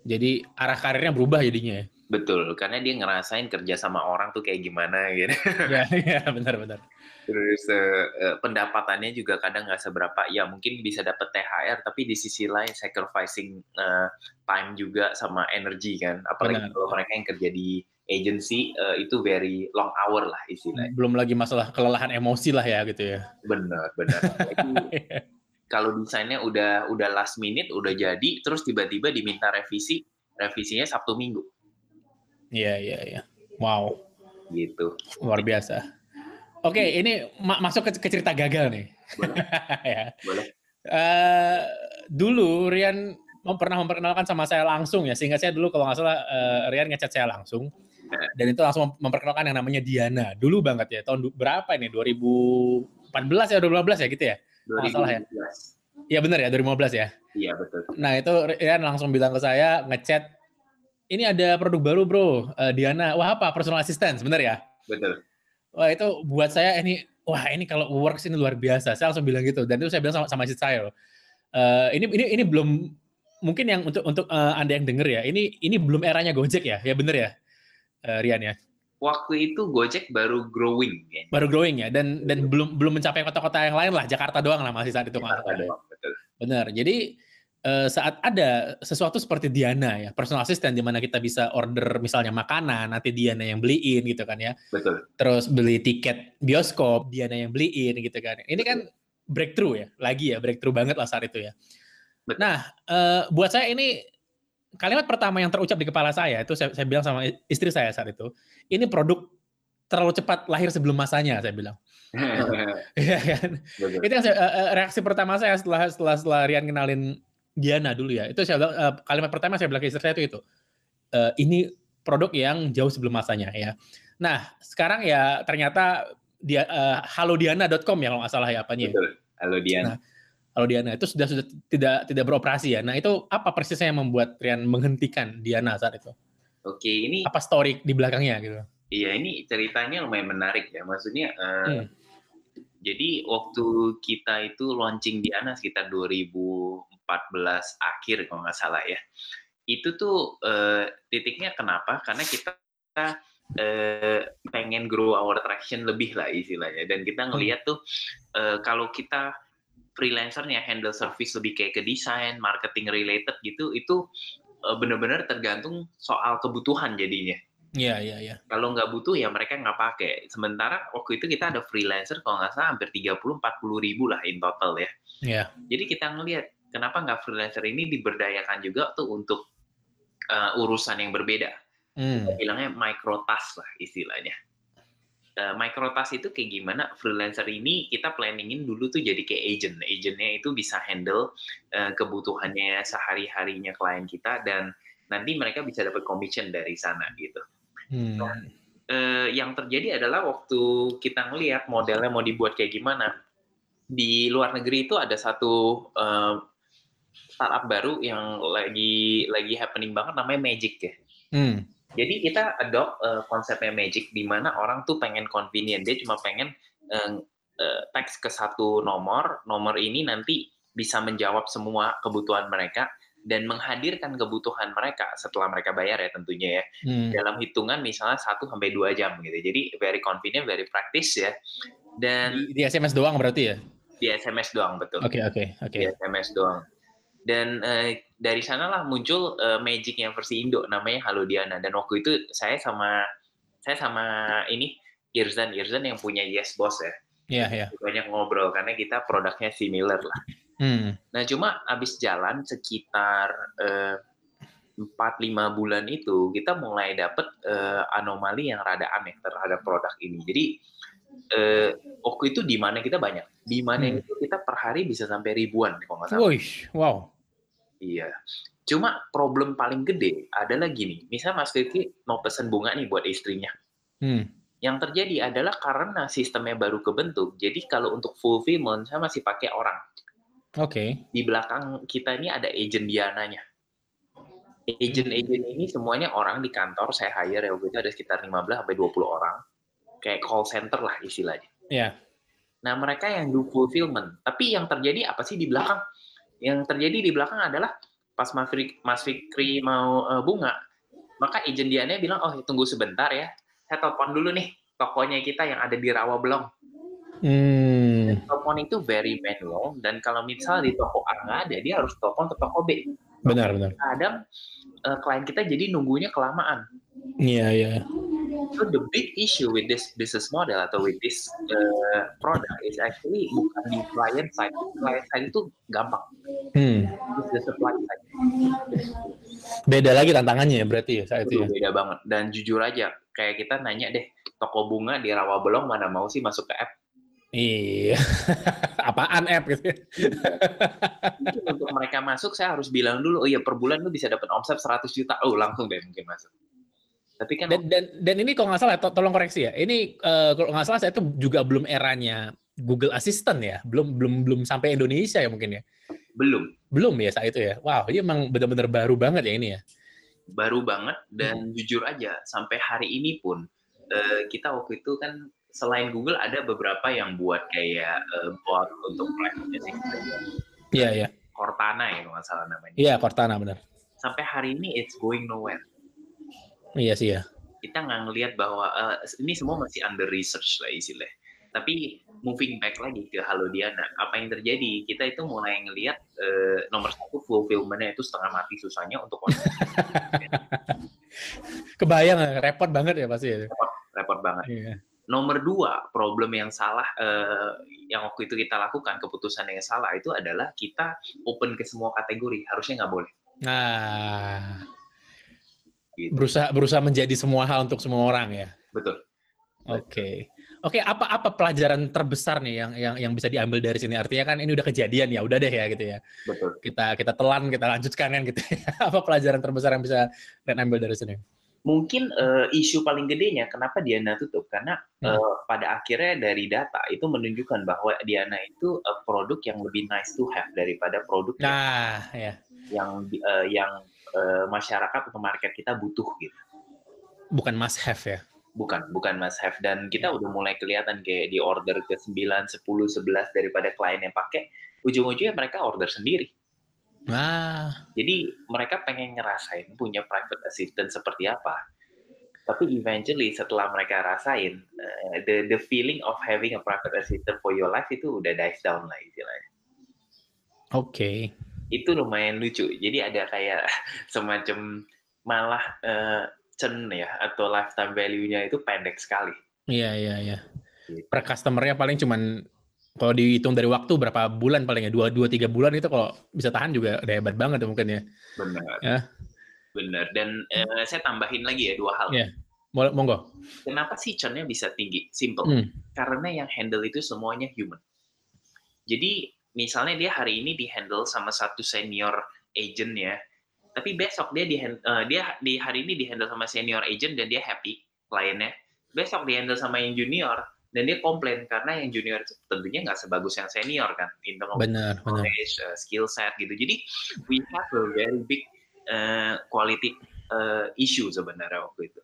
Jadi arah karirnya berubah jadinya ya. Betul, karena dia ngerasain kerja sama orang tuh kayak gimana gitu. ya, ya, benar benar. Terus eh, pendapatannya juga kadang nggak seberapa. Ya mungkin bisa dapat THR, tapi di sisi lain sacrificing eh, time juga sama energi kan. Apalagi Benar. kalau mereka yang kerja di agency eh, itu very long hour lah istilahnya. Belum lagi masalah kelelahan emosi lah ya gitu ya. Benar, benar. Apalagi kalau desainnya udah udah last minute, udah jadi, terus tiba-tiba diminta revisi, revisinya Sabtu Minggu Iya, iya, iya. Wow, gitu. luar biasa. Oke, ini ma- masuk ke, ke cerita gagal nih. Boleh. ya. Boleh. Eh, dulu Rian mem- pernah memperkenalkan sama saya langsung ya, sehingga saya dulu kalau nggak salah eh, Rian ngechat saya langsung, dan itu langsung mem- memperkenalkan yang namanya Diana. Dulu banget ya, tahun berapa ini? 2014 ya, 2015 ya gitu ya? Nggak salah ya? 2017. Iya bener ya, 2015 ya. Iya betul. Nah itu Rian langsung bilang ke saya ngechat, ini ada produk baru bro, eh, Diana. Wah apa? Personal assistant, bener ya? Betul. Wah itu buat saya ini, wah ini kalau works ini luar biasa. Saya langsung bilang gitu. Dan itu saya bilang sama, sama istri saya loh. Eh, ini ini ini belum mungkin yang untuk untuk eh, anda yang denger ya. Ini ini belum eranya Gojek ya, ya bener ya, Rian ya. Waktu itu Gojek baru growing ya. Baru growing ya, dan dan belum belum mencapai kota-kota yang lain lah. Jakarta doang lah masih saat itu. Jakarta nggak salah. doang, betul. Bener. Jadi uh, saat ada sesuatu seperti Diana ya, personal assistant di mana kita bisa order misalnya makanan, nanti Diana yang beliin gitu kan ya. Betul. Terus beli tiket bioskop, Diana yang beliin gitu kan. Ini kan breakthrough ya, lagi ya breakthrough banget lah saat itu ya. Betul. Nah, uh, buat saya ini kalimat pertama yang terucap di kepala saya itu saya, saya bilang sama istri saya saat itu, ini produk terlalu cepat lahir sebelum masanya saya bilang. Iya kan? Itu yang saya, uh, reaksi pertama saya setelah setelah setelah Rian kenalin Diana dulu ya. Itu saya bilang, uh, kalimat pertama saya bilang ke istri saya itu itu. Uh, ini produk yang jauh sebelum masanya ya. Nah, sekarang ya ternyata dia uh, halodiana.com ya kalau nggak salah ya apanya. Betul. Halo Diana. Nah, Halo Diana itu sudah sudah tidak tidak beroperasi ya. Nah, itu apa persisnya yang membuat Rian menghentikan Diana saat itu? Oke, ini apa story di belakangnya gitu? Iya, ini ceritanya lumayan menarik ya. Maksudnya uh, hmm. jadi waktu kita itu launching Diana sekitar 2000 2014 akhir kalau nggak salah ya. Itu tuh uh, titiknya kenapa? Karena kita uh, pengen grow our traction lebih lah istilahnya. Dan kita ngelihat tuh uh, kalau kita freelancernya handle service lebih kayak ke desain, marketing related gitu, itu uh, benar-benar tergantung soal kebutuhan jadinya. Iya, iya, iya. Kalau nggak butuh ya mereka nggak pakai. Sementara waktu itu kita ada freelancer kalau nggak salah hampir 30-40 ribu lah in total ya. Iya. Jadi kita ngelihat kenapa nggak freelancer ini diberdayakan juga tuh untuk uh, urusan yang berbeda. Hmm. Bilangnya micro task lah istilahnya. Uh, micro task itu kayak gimana? Freelancer ini kita planningin dulu tuh jadi kayak agent. Agentnya itu bisa handle uh, kebutuhannya sehari-harinya klien kita dan nanti mereka bisa dapat commission dari sana gitu. Hmm. Nah, uh, yang terjadi adalah waktu kita ngelihat modelnya mau dibuat kayak gimana, di luar negeri itu ada satu uh, startup baru yang lagi lagi happening banget namanya Magic ya. Hmm. Jadi kita adopt uh, konsepnya Magic di mana orang tuh pengen convenient, dia cuma pengen uh, uh, teks ke satu nomor, nomor ini nanti bisa menjawab semua kebutuhan mereka dan menghadirkan kebutuhan mereka setelah mereka bayar ya tentunya ya hmm. dalam hitungan misalnya 1 sampai dua jam gitu. Jadi very convenient, very practice ya. Dan di, di SMS doang berarti ya? Di SMS doang betul. Oke okay, oke okay, oke. Okay. Di SMS doang dan uh, dari sanalah muncul uh, magic yang versi Indo namanya Halo Diana dan waktu itu saya sama saya sama ini Irzan Irzan yang punya Yes Boss ya Iya, yeah, iya. Yeah. Banyak ngobrol karena kita produknya similar lah. Hmm. Nah, cuma abis jalan sekitar eh, empat lima bulan itu kita mulai dapet uh, anomali yang rada aneh terhadap produk ini. Jadi uh, waktu itu di mana kita banyak, di mana hmm. itu kita per hari bisa sampai ribuan kalau nggak salah. wow. Iya. Cuma problem paling gede adalah gini, misalnya Mas Kiki mau pesen bunga nih buat istrinya. Hmm. Yang terjadi adalah karena sistemnya baru kebentuk, jadi kalau untuk fulfillment saya masih pakai orang. Oke. Okay. Di belakang kita ini ada agent Diananya. Agent-agent ini semuanya orang di kantor, saya hire ya, itu ada sekitar 15 sampai 20 orang. Kayak call center lah istilahnya. Iya. Yeah. Nah, mereka yang do fulfillment. Tapi yang terjadi apa sih di belakang? Yang terjadi di belakang adalah pas Mas Fikri, Mas Fikri mau uh, bunga, maka agent Diana bilang, oh tunggu sebentar ya, saya telepon dulu nih tokonya kita yang ada di Rawa Belong. Hmm. telepon itu very manual dan kalau misal di toko A nggak ada, dia harus telepon ke toko B. Benar benar. Kadang uh, klien kita jadi nunggunya kelamaan. Iya yeah, iya. Yeah. So the big issue with this business model atau with this uh, product is actually bukan di client side. Client side itu gampang. Hmm. It's the supply side. Beda lagi tantangannya ya berarti ya saat itu. Ya? Beda banget. Dan jujur aja, kayak kita nanya deh, toko bunga di Rawa Belong mana mau sih masuk ke app? Iya. Apaan app gitu? untuk mereka masuk saya harus bilang dulu, oh iya per bulan lu bisa dapat omset 100 juta. Oh, langsung deh mungkin masuk. Tapi kan dan dan, dan ini kalau nggak salah to tolong koreksi ya. Ini uh, kalau nggak salah saya itu juga belum eranya Google Assistant ya. Belum belum belum sampai Indonesia ya mungkin ya. Belum. Belum ya saat itu ya. Wow, ini emang benar-benar baru banget ya ini ya. Baru banget dan hmm. jujur aja sampai hari ini pun uh, kita waktu itu kan selain Google ada beberapa yang buat kayak uh, bot untuk private sih. Iya, iya. Cortana ya kalau nggak salah namanya. Iya, Cortana benar. Sampai hari ini it's going nowhere Iya sih ya. Kita nggak ngelihat bahwa uh, ini semua masih under research lah istilahnya. Tapi moving back lagi ke Halo Diana, apa yang terjadi? Kita itu mulai ngelihat uh, nomor satu fulfillment-nya itu setengah mati susahnya untuk Kebayang, repot banget ya pasti ya. Repot, repot banget. Iya. Nomor dua, problem yang salah uh, yang waktu itu kita lakukan, keputusan yang salah itu adalah kita open ke semua kategori, harusnya nggak boleh. Nah, gitu. berusaha berusaha menjadi semua hal untuk semua orang ya. Betul. Oke, okay. oke. Okay, apa apa pelajaran terbesar nih yang yang yang bisa diambil dari sini? Artinya kan ini udah kejadian ya, udah deh ya gitu ya. Betul. Kita kita telan, kita lanjutkan kan gitu. Ya. apa pelajaran terbesar yang bisa Ren ambil dari sini? Mungkin uh, isu paling gedenya kenapa Diana tutup karena hmm. uh, pada akhirnya dari data itu menunjukkan bahwa Diana itu uh, produk yang lebih nice to have daripada produk nah, yang ya. yang uh, yang uh, masyarakat atau market kita butuh gitu. Bukan must have ya bukan bukan must have dan kita udah mulai kelihatan kayak di order ke 9, 10, 11 daripada klien yang pakai ujung-ujungnya mereka order sendiri. Nah, jadi mereka pengen ngerasain punya private assistant seperti apa. Tapi eventually setelah mereka rasain uh, the the feeling of having a private assistant for your life itu udah dies down lah istilahnya. Oke. Okay. Itu lumayan lucu. Jadi ada kayak semacam malah uh, churn ya atau lifetime value-nya itu pendek sekali. Iya iya iya. Gitu. Per customer-nya paling cuman kalau dihitung dari waktu berapa bulan paling ya dua dua tiga bulan itu kalau bisa tahan juga udah hebat banget ya mungkin ya. Benar. Ya. Benar. Dan eh, saya tambahin lagi ya dua hal. Iya. Monggo. Kenapa sih churn-nya bisa tinggi? Simple. Hmm. Karena yang handle itu semuanya human. Jadi misalnya dia hari ini di handle sama satu senior agent ya, tapi besok dia di uh, dia di hari ini di handle sama senior agent dan dia happy kliennya. Besok di handle sama yang junior dan dia komplain karena yang junior itu tentunya nggak sebagus yang senior kan in terms benar, knowledge, uh, skill set gitu. Jadi we have a very big uh, quality uh, issue sebenarnya waktu itu.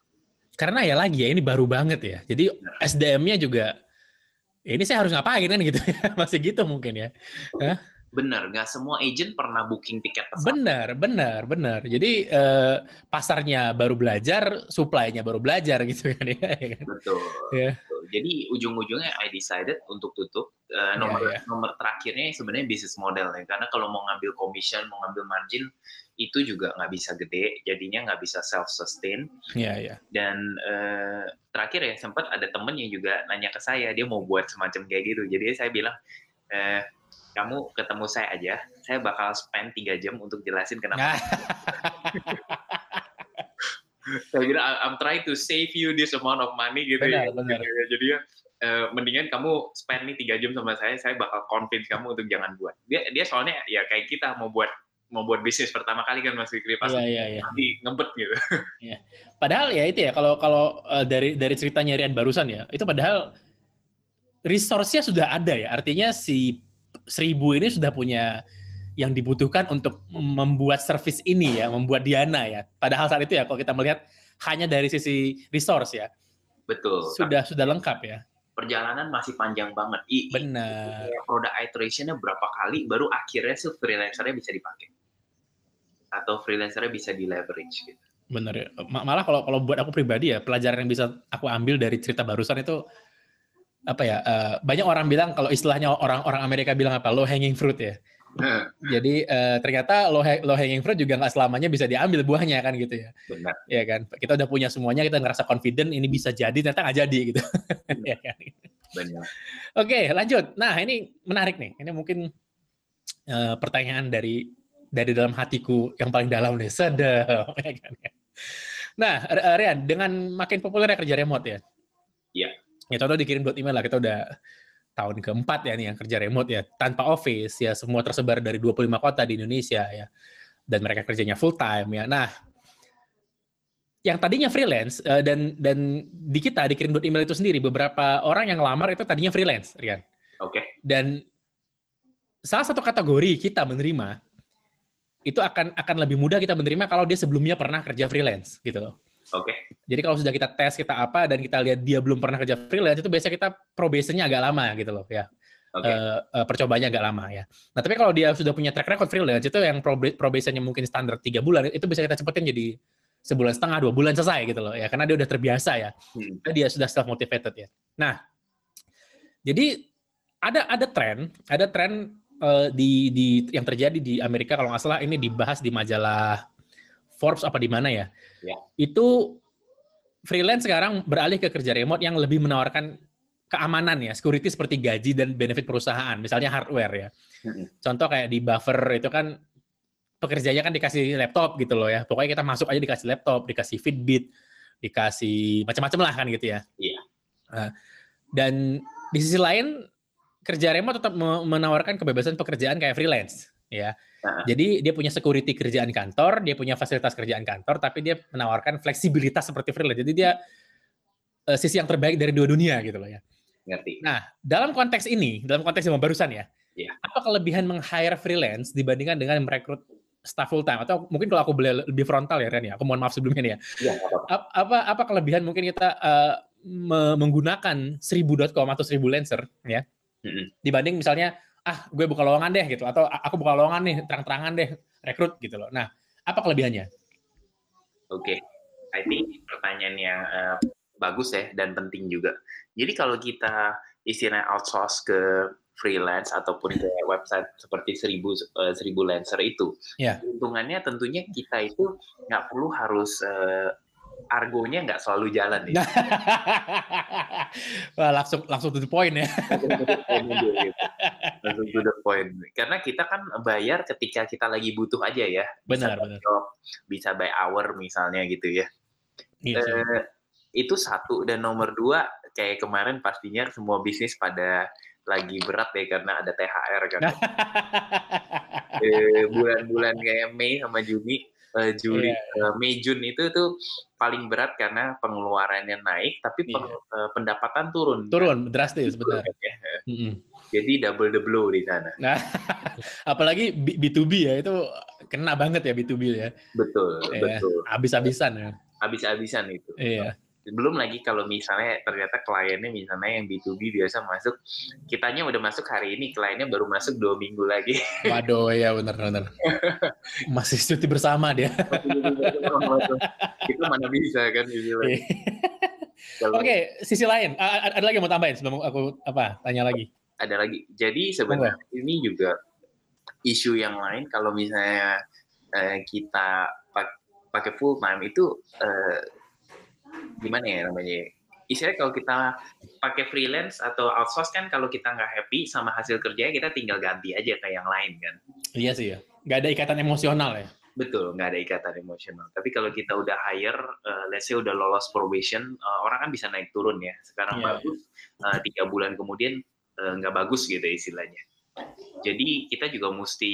Karena ya lagi ya ini baru banget ya. Jadi SDM-nya juga ini saya harus ngapain kan gitu ya masih gitu mungkin ya Hah? Benar, nggak semua agent pernah booking tiket pesawat. Benar, benar, benar. Jadi uh, pasarnya baru belajar, supply-nya baru belajar gitu kan ya. Betul. Yeah. betul. Jadi ujung-ujungnya I decided untuk tutup. Uh, nomor yeah, yeah. nomor terakhirnya sebenarnya bisnis model ya. Karena kalau mau ngambil commission, mau ngambil margin itu juga nggak bisa gede, jadinya nggak bisa self sustain. Iya, yeah, iya. Yeah. Dan uh, terakhir ya sempat ada temen yang juga nanya ke saya, dia mau buat semacam kayak gitu. Jadi saya bilang, eh, kamu ketemu saya aja, saya bakal spend tiga jam untuk jelasin kenapa. saya kira I'm trying to save you this amount of money gitu benar, ya. Benar. Jadi ya uh, mendingan kamu spend nih tiga jam sama saya, saya bakal convince kamu untuk jangan buat. Dia dia soalnya ya kayak kita mau buat mau buat bisnis pertama kali kan Mas Fikri pasti yeah, yeah, yeah. ngebet gitu. Yeah. Padahal ya itu ya kalau kalau uh, dari dari ceritanya Rian barusan ya, itu padahal resource-nya sudah ada ya. Artinya si seribu ini sudah punya yang dibutuhkan untuk membuat service ini ya, membuat Diana ya. Padahal saat itu ya, kalau kita melihat hanya dari sisi resource ya. Betul. Sudah sudah lengkap ya. Perjalanan masih panjang banget. I, Benar. produk iterationnya berapa kali, baru akhirnya sih freelancernya bisa dipakai. Atau freelancernya bisa di leverage gitu. Benar ya. Malah kalau kalau buat aku pribadi ya, pelajaran yang bisa aku ambil dari cerita barusan itu apa ya uh, banyak orang bilang kalau istilahnya orang-orang Amerika bilang apa? Low hanging fruit ya. Jadi uh, ternyata low, low hanging fruit juga nggak selamanya bisa diambil buahnya kan gitu ya. Benar. Ya kan? Kita udah punya semuanya kita ngerasa confident ini bisa jadi ternyata nggak jadi gitu. Ya kan? Benar. Oke lanjut. Nah ini menarik nih. Ini mungkin uh, pertanyaan dari dari dalam hatiku yang paling dalam nih sedap ya kan? Nah Rian dengan makin populer kerja remote ya? Iya. Ya contoh dikirim buat email lah kita udah tahun keempat ya nih yang kerja remote ya tanpa office ya semua tersebar dari 25 kota di Indonesia ya dan mereka kerjanya full time ya. Nah yang tadinya freelance uh, dan dan di kita dikirim buat email itu sendiri beberapa orang yang lamar itu tadinya freelance Rian. Oke. Okay. dan salah satu kategori kita menerima itu akan akan lebih mudah kita menerima kalau dia sebelumnya pernah kerja freelance gitu loh Oke. Okay. Jadi kalau sudah kita tes kita apa dan kita lihat dia belum pernah kerja freelance itu biasanya kita probationnya agak lama gitu loh ya. Okay. Uh, eh, uh, percobanya agak lama ya. Nah tapi kalau dia sudah punya track record freelance itu yang probationnya mungkin standar tiga bulan itu bisa kita cepetin jadi sebulan setengah dua bulan selesai gitu loh ya karena dia udah terbiasa ya. Hmm. Dia sudah self motivated ya. Nah Jadi ada ada tren, ada tren uh, di di yang terjadi di Amerika kalau nggak salah ini dibahas di majalah Forbes apa di mana ya? Ya. Itu freelance sekarang beralih ke kerja remote yang lebih menawarkan keamanan ya, security seperti gaji dan benefit perusahaan, misalnya hardware ya. Contoh kayak di Buffer itu kan pekerjanya kan dikasih laptop gitu loh ya. Pokoknya kita masuk aja dikasih laptop, dikasih Fitbit, dikasih macam-macam lah kan gitu ya. Iya. Nah, dan di sisi lain kerja remote tetap me- menawarkan kebebasan pekerjaan kayak freelance ya. Nah. Jadi dia punya security kerjaan kantor, dia punya fasilitas kerjaan kantor, tapi dia menawarkan fleksibilitas seperti freelance. Jadi dia eh, sisi yang terbaik dari dua dunia gitu loh ya. Ngerti. Nah, dalam konteks ini, dalam konteks yang barusan ya, Iya. apa kelebihan meng-hire freelance dibandingkan dengan merekrut staff full time? Atau mungkin kalau aku boleh lebih frontal ya Ren ya, aku mohon maaf sebelumnya nih ya. Iya. Ap- Apa apa kelebihan mungkin kita me- menggunakan 1000.com atau 1000 Lancer ya, Dibanding misalnya ah gue buka lowongan deh gitu atau "Ah, aku buka lowongan nih terang-terangan deh rekrut gitu loh. Nah, apa kelebihannya? Oke, I think pertanyaan yang eh, bagus ya dan penting juga. Jadi kalau kita istilahnya outsource ke freelance ataupun ke website seperti seribu eh, seribu Lancer itu, Ya. keuntungannya tentunya kita itu nggak perlu harus eh, argonya nggak selalu jalan ya. Wah, langsung langsung to the point ya. Langsung to the point. Karena kita kan bayar ketika kita lagi butuh aja ya. Bisa Benar, by benar. job, bisa by hour misalnya gitu ya. Iya sih. Eh, itu satu dan nomor dua kayak kemarin pastinya semua bisnis pada lagi berat ya karena ada THR kan Eh, bulan-bulan kayak Mei sama Juni eh, Juli Iya, eh, Mei Juni itu tuh paling berat karena pengeluarannya naik tapi peng- Iya. eh, pendapatan turun Turun drastis benar. Ya. Mm-mm. jadi double the blow di sana Nah, apalagi B- B2B ya itu kena banget ya B2B ya. betul Iya, betul Habis-habisan ya. habis-habisan itu Iya. Belum lagi kalau misalnya ternyata kliennya misalnya yang B2B biasa masuk kitanya udah masuk hari ini kliennya baru masuk dua minggu lagi Waduh, ya benar-benar. Masih cuti bersama dia. itu mana bisa kan istilahnya. Iya. Kalau Oke, sisi lain. A- Ada lagi yang mau tambahin sebelum aku apa tanya lagi? ada lagi jadi sebenarnya ini juga isu yang lain kalau misalnya eh, kita pak- pakai full time itu eh, gimana ya namanya istilahnya kalau kita pakai freelance atau outsource kan kalau kita nggak happy sama hasil kerjanya kita tinggal ganti aja ke yang lain kan Iya sih ya. Nggak ada ikatan emosional ya. Betul, nggak ada ikatan emosional. Tapi kalau kita udah hire, eh, let's say udah lolos probation, eh, orang kan bisa naik turun ya. Sekarang Iya, bagus, eh, tiga bulan kemudian eh, nggak bagus gitu istilahnya. Jadi kita juga mesti,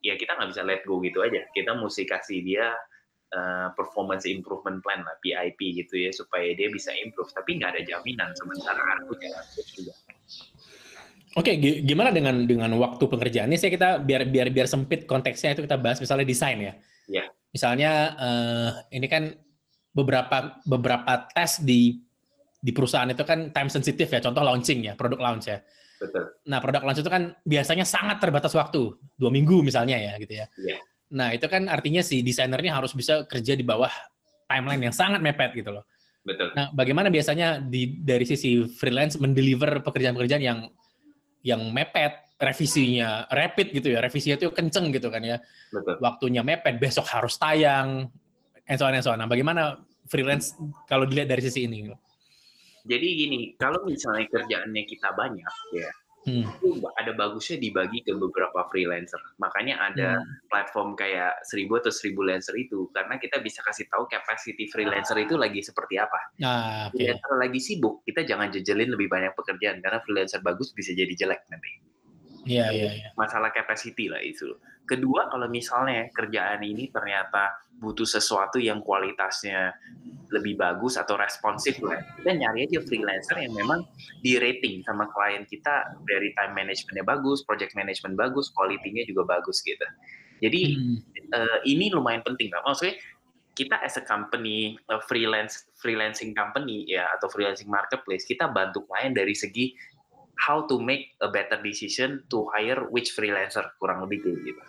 ya kita nggak bisa let go gitu aja. Kita mesti kasih dia eh, performance improvement plan lah, PIP gitu ya, supaya dia bisa improve. Tapi nggak ada jaminan sementara aku jangan juga. Oke, gi- gimana dengan dengan waktu pekerjaannya? Saya kita biar biar biar sempit konteksnya itu kita bahas misalnya desain ya. Iya. Misalnya eh, ini kan beberapa beberapa tes di di perusahaan itu kan time sensitive ya. Contoh launching ya, produk launch ya. Betul. Nah, produk launch itu kan biasanya sangat terbatas waktu, dua minggu misalnya ya, gitu ya. Iya. Nah, itu kan artinya si desainernya harus bisa kerja di bawah timeline yang sangat mepet gitu loh. Betul. Nah, bagaimana biasanya di dari sisi freelance mendeliver pekerjaan-pekerjaan yang yang mepet, revisinya rapid gitu ya, revisinya itu kenceng gitu kan ya, Betul. waktunya mepet, besok harus tayang, and so on and so on. Nah, bagaimana freelance kalau dilihat dari sisi ini? Jadi gini, kalau misalnya kerjaannya kita banyak, ya Hmm. itu ada bagusnya dibagi ke beberapa freelancer. Makanya ada platform kayak 1000 atau 1000 Lancer itu karena kita bisa kasih tahu capacity freelancer itu lagi seperti apa. Nah, oke. Freelancer lagi sibuk, kita jangan jejelin lebih banyak pekerjaan karena freelancer bagus bisa jadi jelek nanti. Iya, iya, iya. Masalah capacity lah itu. Kedua, kalau misalnya kerjaan ini ternyata butuh sesuatu yang kualitasnya lebih bagus atau responsif lah, kita nyari aja freelancer yang memang di rating sama klien kita dari time managementnya bagus, project management bagus, quality-nya juga bagus gitu. Jadi Hmm. eh, ini lumayan penting lah. Maksudnya kita as a company eh, freelance freelancing company ya atau freelancing marketplace kita bantu klien dari segi how to make a better decision to hire which freelancer kurang lebih kayak gitu.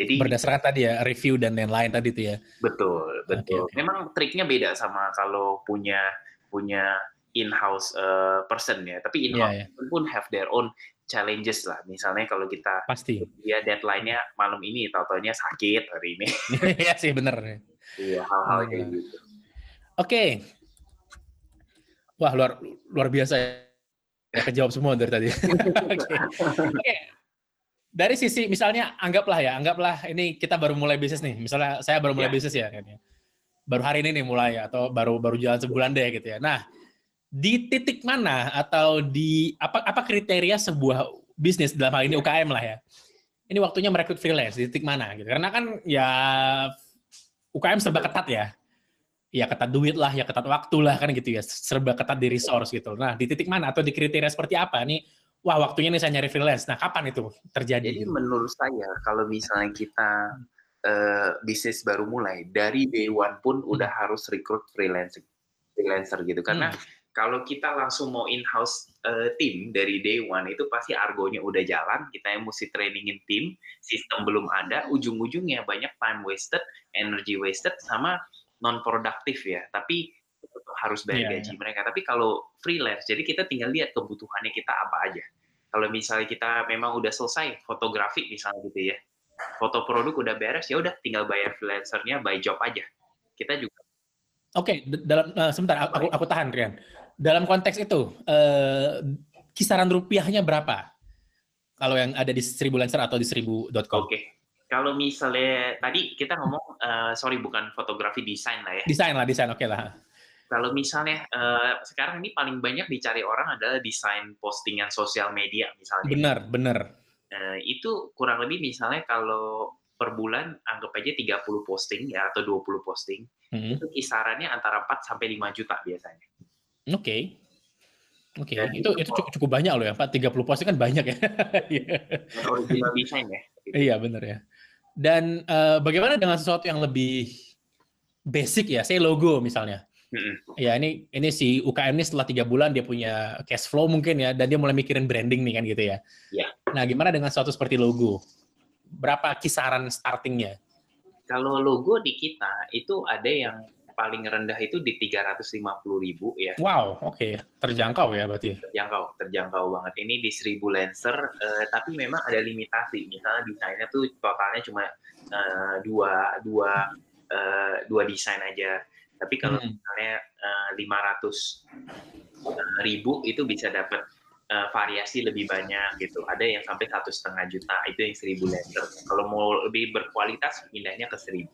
Jadi Berdasarkan tadi ya review dan lain-lain tadi itu ya. betul betul. Oke. Memang triknya beda sama kalau punya punya in-house uh, person ya. Tapi in-house Iya, iya. pun have their own challenges lah. Misalnya kalau kita Pasti. dia deadline-nya malam ini, tau-taunya sakit hari ini. Iya sih bener. Iya, hal-hal kayak Hmm. gitu. Oke. Wah luar luar biasa ya. Ya, kejawab semua dari tadi. Oke. Oke. Dari sisi misalnya anggaplah ya, anggaplah ini kita baru mulai bisnis nih. Misalnya saya baru mulai Ya. bisnis ya kayaknya. Baru hari ini nih mulai atau baru baru jalan sebulan deh gitu ya. Nah, di titik mana atau di apa apa kriteria sebuah bisnis dalam hal ini UKM lah ya. Ini waktunya merekrut freelance di titik mana gitu. Karena kan ya UKM serba ketat ya ya ketat duit lah, ya ketat waktu lah kan gitu ya, serba ketat di resource gitu. Nah di titik mana atau di kriteria seperti apa nih? Wah waktunya nih saya nyari freelance. Nah kapan itu terjadi? Jadi menurut saya kalau misalnya kita eh, bisnis baru mulai dari day one pun udah harus rekrut freelancer freelancer gitu. Karena kalau kita langsung mau in-house eh, tim dari day one itu pasti argonya udah jalan. Kita yang mesti trainingin tim sistem belum ada ujung-ujungnya banyak time wasted energy wasted sama non produktif ya. Tapi harus bayar Iya, gaji mereka tapi kalau freelance jadi kita tinggal lihat kebutuhannya kita apa aja kalau misalnya kita memang udah selesai fotografi misalnya gitu ya foto produk udah beres ya udah tinggal bayar freelancernya by job aja kita juga Oke, d- dalam eh, sebentar aku aku tahan Rian. Dalam konteks itu eh, kisaran rupiahnya berapa? Kalau yang ada di seribu lancer atau di seribu.com? oke kalau misalnya tadi kita ngomong eh, sorry bukan fotografi desain lah ya Desain lah, desain oke lah. Kalau misalnya eh, sekarang ini paling banyak dicari orang adalah desain postingan sosial media misalnya Bener, bener. Eh, itu kurang lebih misalnya kalau per bulan anggap aja 30 posting ya atau 20 posting Hmm, itu kisarannya antara 4 sampai 5 juta biasanya. Oke. Oke, Dan itu itu cukup, cukup banyak loh ya, Pak. 30 posting kan banyak ya. Iya. Original design ya. Iya benar ya. Dan eh, bagaimana dengan sesuatu yang lebih basic ya, saya logo misalnya. Mm-mm. Ya ini ini si UKM ini setelah tiga bulan dia punya cash flow mungkin ya, dan dia mulai mikirin branding nih kan gitu ya. Iya. Nah gimana dengan sesuatu seperti logo? Berapa kisaran startingnya? Kalau logo di kita itu ada yang paling rendah itu di 350 ribu ya Wow, oke, terjangkau ya berarti. terjangkau terjangkau banget ini di 1000 lancer eh, tapi memang ada limitasi misalnya desainnya tuh totalnya cuma eh, dua dua eh, dua desain aja tapi kalau Hmm. misalnya eh, 500 ribu itu bisa dapat eh, variasi lebih banyak gitu ada yang sampai satu setengah juta itu yang 1000 lancer kalau mau lebih berkualitas pindahnya ke 1000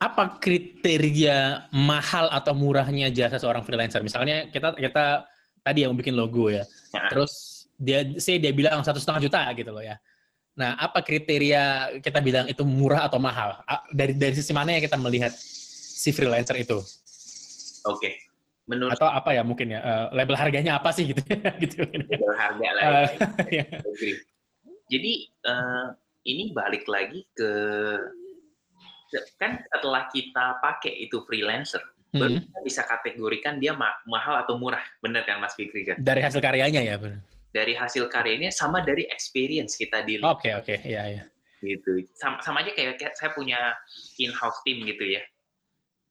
Apa kriteria mahal atau murahnya jasa seorang freelancer? Misalnya kita kita tadi yang bikin logo ya, Nah. terus dia saya dia bilang satu setengah juta gitu loh ya. Nah, apa kriteria kita bilang itu murah atau mahal? Dari dari sisi mana ya kita melihat si freelancer itu? oke menurut Atau apa ya mungkin ya eh, label harganya apa sih gitu gitu. Betul, harga lah Eh, ya. ya. Agree. Jadi eh, ini balik lagi ke kan setelah kita pakai itu freelancer, baru Hmm. kita bisa kategorikan dia ma- mahal atau murah, bener kan Mas Fikri kan? Dari hasil karyanya ya, benar. Dari hasil karyanya sama dari experience kita di Oke, oke, iya iya. gitu. Sama, sama aja kayak, kayak saya punya in-house team gitu ya.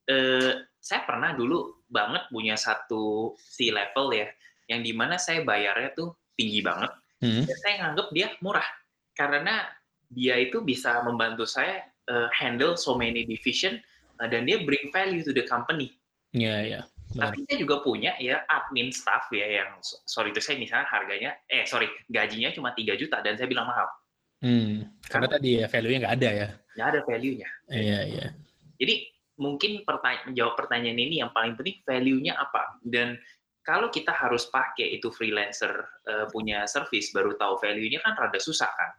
Eh, saya pernah dulu banget punya satu C level ya, yang di mana saya bayarnya tuh tinggi banget. Hmm. Dan saya nganggap dia murah karena dia itu bisa membantu saya uh, handle so many division uh, dan dia bring value to the company. Iya, iya. Benar. Tapi saya juga punya ya admin staff ya yang so- sorry itu saya misalnya harganya eh sorry gajinya cuma 3 juta dan saya bilang mahal. Hmm. Karena tadi ya value-nya nggak ada ya. Nggak ada value-nya. Iya, iya. Jadi mungkin pertanya- menjawab pertanyaan ini yang paling penting value-nya apa dan kalau kita harus pakai itu freelancer uh, punya service baru tahu value-nya kan rada susah kan.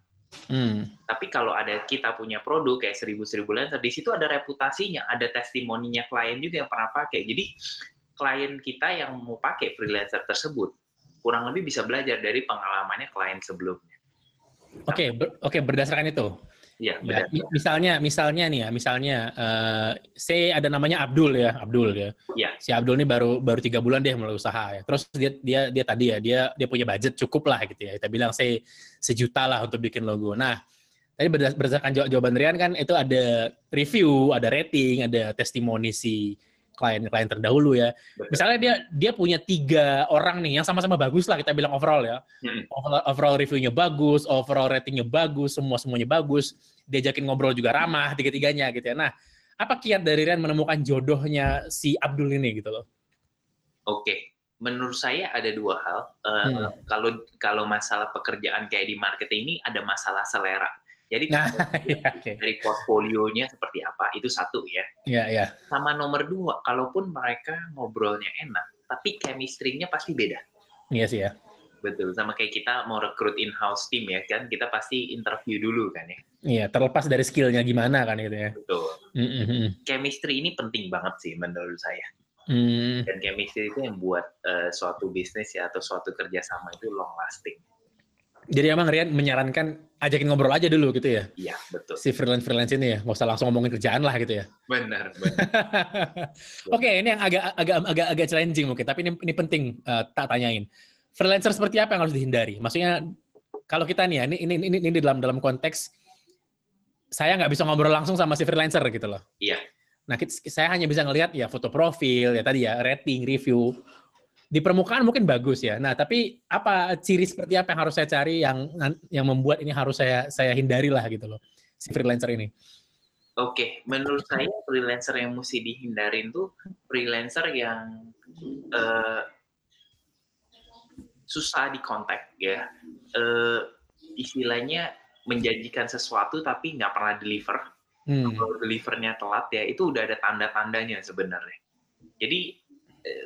Hmm. Tapi kalau ada kita punya produk kayak seribu-seribu lancer, di situ ada reputasinya, ada testimoninya klien juga yang pernah pakai. Jadi klien kita yang mau pakai freelancer tersebut kurang lebih bisa belajar dari pengalamannya klien sebelumnya. Oke, ber- oke berdasarkan itu. Iya, Ya, benar. mi- misalnya, misalnya nih ya, misalnya, eh saya ada namanya Abdul ya, Abdul ya. Iya. Si Abdul ini baru baru tiga bulan dia mulai usaha ya. Terus dia dia dia tadi ya, dia dia punya budget cukup lah gitu ya. Kita bilang saya sejuta lah untuk bikin logo. Nah, tadi berdas- berdasarkan jaw- jawaban Rian kan itu ada review, ada rating, ada testimoni si klien-klien terdahulu ya. Betul. Misalnya dia dia punya tiga orang nih yang sama-sama bagus lah kita bilang overall ya. Hmm. Overall, overall reviewnya bagus, overall ratingnya bagus, semua semuanya bagus. Diajakin ngobrol juga ramah tiga-tiganya gitu ya. Nah, apa kiat dari Rian menemukan jodohnya si Abdul ini gitu loh? Oke, menurut saya ada dua hal. Uh, hmm. Kalau kalau masalah pekerjaan kayak di marketing ini ada masalah selera jadi nah, ya, okay. dari portfolionya seperti apa itu satu ya. Iya iya. Sama nomor dua, kalaupun mereka ngobrolnya enak, tapi chemistry-nya pasti beda. Iya sih ya. Betul, sama kayak kita mau rekrut in-house team ya kan, kita pasti interview dulu kan ya. Iya, terlepas dari skillnya gimana kan gitu ya. Betul. Mm -hmm. Chemistry ini penting banget sih menurut saya. Mm. Dan chemistry itu yang buat uh, suatu bisnis ya atau suatu kerjasama itu long lasting. Jadi emang Rian menyarankan ajakin ngobrol aja dulu gitu ya? Iya, betul. Si freelance-freelance ini ya, nggak usah langsung ngomongin kerjaan lah gitu ya? Benar, benar. Oke, okay, ini yang agak agak agak agak challenging mungkin, tapi ini ini penting uh, tak tanyain. Freelancer seperti apa yang harus dihindari? Maksudnya kalau kita nih ya, ini ini ini, ini dalam dalam konteks saya nggak bisa ngobrol langsung sama si freelancer gitu loh. Iya. Nah, saya hanya bisa ngelihat ya foto profil ya tadi ya rating, review di permukaan mungkin bagus ya. Nah, tapi apa ciri seperti apa yang harus saya cari yang yang membuat ini harus saya saya hindari lah gitu loh si freelancer ini. Oke, menurut saya freelancer yang mesti dihindarin tuh freelancer yang uh, susah dikontak ya. Uh, istilahnya menjanjikan sesuatu tapi nggak pernah deliver. Hmm. Kalau delivernya telat ya itu udah ada tanda-tandanya sebenarnya. Jadi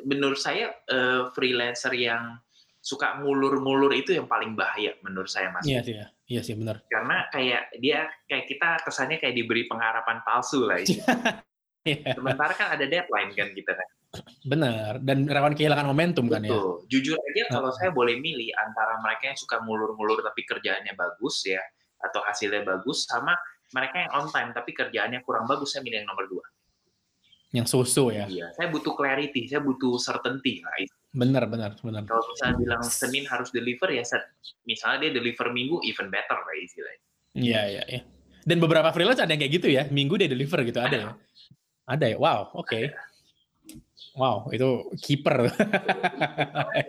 menurut saya uh, freelancer yang suka ngulur-ngulur itu yang paling bahaya menurut saya mas. Iya sih, ya. iya sih benar. Karena kayak dia kayak kita kesannya kayak diberi pengharapan palsu lah. Yeah. Sementara kan ada deadline kan kita kan. Benar, dan rawan kehilangan momentum Betul. kan ya. Jujur aja kalau saya boleh milih antara mereka yang suka ngulur-ngulur tapi kerjaannya bagus ya, atau hasilnya bagus, sama mereka yang on time tapi kerjaannya kurang bagus, saya milih yang nomor dua yang susu ya. Iya, saya butuh clarity, saya butuh certainty lah. Benar, benar, benar. Kalau misalnya bilang Senin harus deliver ya, misalnya dia deliver Minggu even better lah istilahnya. Iya, iya, iya. Dan beberapa freelance ada yang kayak gitu ya, Minggu dia deliver gitu ada, ada ya. Ada ya. Wow, oke. Okay. Wow, itu keeper.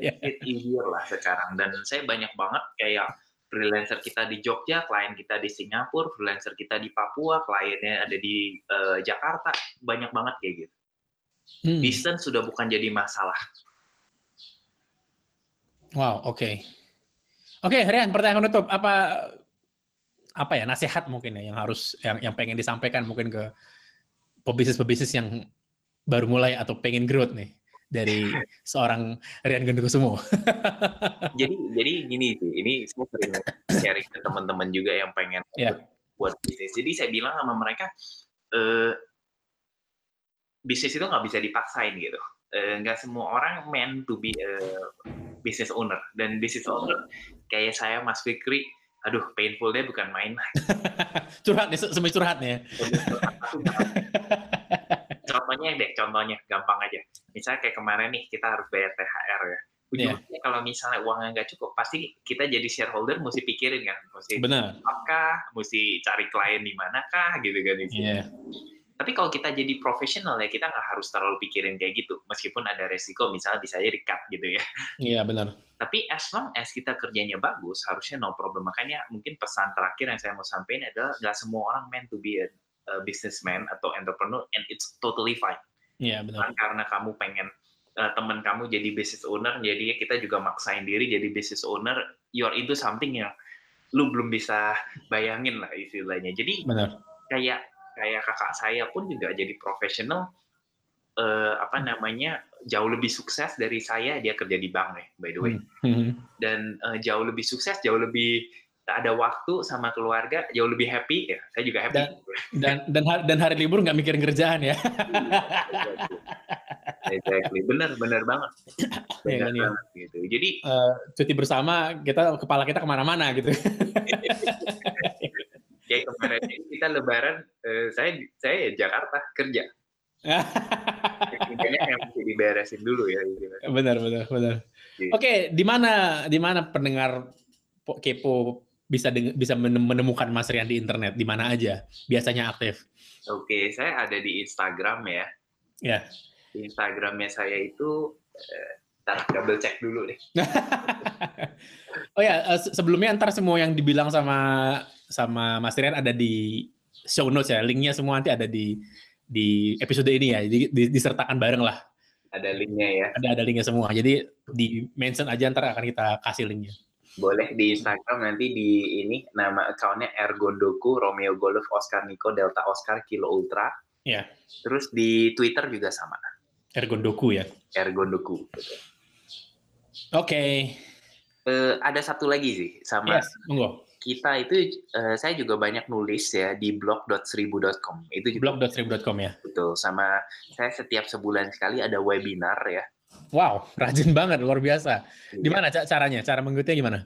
It easier lah sekarang dan saya banyak banget kayak freelancer kita di Jogja, klien kita di Singapura, freelancer kita di Papua, kliennya ada di uh, Jakarta, banyak banget kayak gitu. Hmm. Distance sudah bukan jadi masalah. Wow, oke. Okay. Oke, okay, Rian, pertanyaan penutup apa apa ya nasihat mungkin ya yang harus yang yang pengen disampaikan mungkin ke pebisnis-pebisnis yang baru mulai atau pengen growth nih dari seorang Rian Gendrukusumo. jadi jadi gini sih, ini saya sering sharing ke teman-teman juga yang pengen yeah. buat bisnis. Jadi saya bilang sama mereka, e, bisnis itu nggak bisa dipaksain gitu. E, nggak semua orang meant to be a business owner dan business owner kayak saya Mas Fikri aduh painful deh bukan main curhat nih semua curhat nih ya. contohnya deh contohnya gampang aja. Misalnya kayak kemarin nih kita harus bayar THR ya. Ujungnya yeah. kalau misalnya uangnya nggak cukup pasti kita jadi shareholder mesti pikirin kan mesti benar. apakah mesti cari klien di manakah gitu kan yeah. tapi kalau kita jadi profesional ya kita nggak harus terlalu pikirin kayak gitu meskipun ada resiko misalnya bisa jadi cut gitu ya. Iya yeah, benar. Tapi as long as kita kerjanya bagus harusnya no problem. Makanya mungkin pesan terakhir yang saya mau sampaikan adalah nggak semua orang meant to be a, a businessman atau entrepreneur and it's totally fine Iya benar. Karena kamu pengen uh, teman kamu jadi business owner, jadi kita juga maksain diri jadi business owner. You're into something yang lu belum bisa bayangin lah istilahnya. Jadi benar. kayak kayak kakak saya pun juga jadi profesional uh, apa namanya jauh lebih sukses dari saya dia kerja di bank nih by the way hmm. dan uh, jauh lebih sukses jauh lebih ada waktu sama keluarga jauh lebih happy ya saya juga happy dan dan dan, hari, dan hari libur nggak mikirin kerjaan ya exactly benar benar banget iya, benar ya, banget gitu jadi uh, cuti bersama kita kepala kita ke mana-mana gitu kayak kemarin kita lebaran uh, saya saya Jakarta kerja Kayaknya yang mesti diberesin dulu ya. Gitu. Benar, benar, benar. Gitu. Oke, okay, di mana di mana pendengar kepo bisa bisa menemukan Mas Rian di internet di mana aja biasanya aktif? Oke, saya ada di Instagram ya. Ya. Instagramnya saya itu eh, ntar double check dulu deh. oh ya, eh, sebelumnya ntar semua yang dibilang sama sama Mas Rian ada di show notes ya. Linknya semua nanti ada di di episode ini ya. Jadi disertakan bareng lah. Ada linknya ya. Ada ada linknya semua. Jadi di mention aja ntar akan kita kasih linknya. Boleh di Instagram nanti di ini nama accountnya Ergondoku Romeo Golf Oscar Nico Delta Oscar Kilo Ultra. Ya. Terus di Twitter juga sama. Ergondoku ya. Ergondoku. Oke. Okay. Uh, ada satu lagi sih sama yes, monggo. kita itu uh, saya juga banyak nulis ya di blog.seribu.com itu blog.seribu.com ya betul sama saya setiap sebulan sekali ada webinar ya wow rajin banget luar biasa iya. gimana caranya cara mengikutinya gimana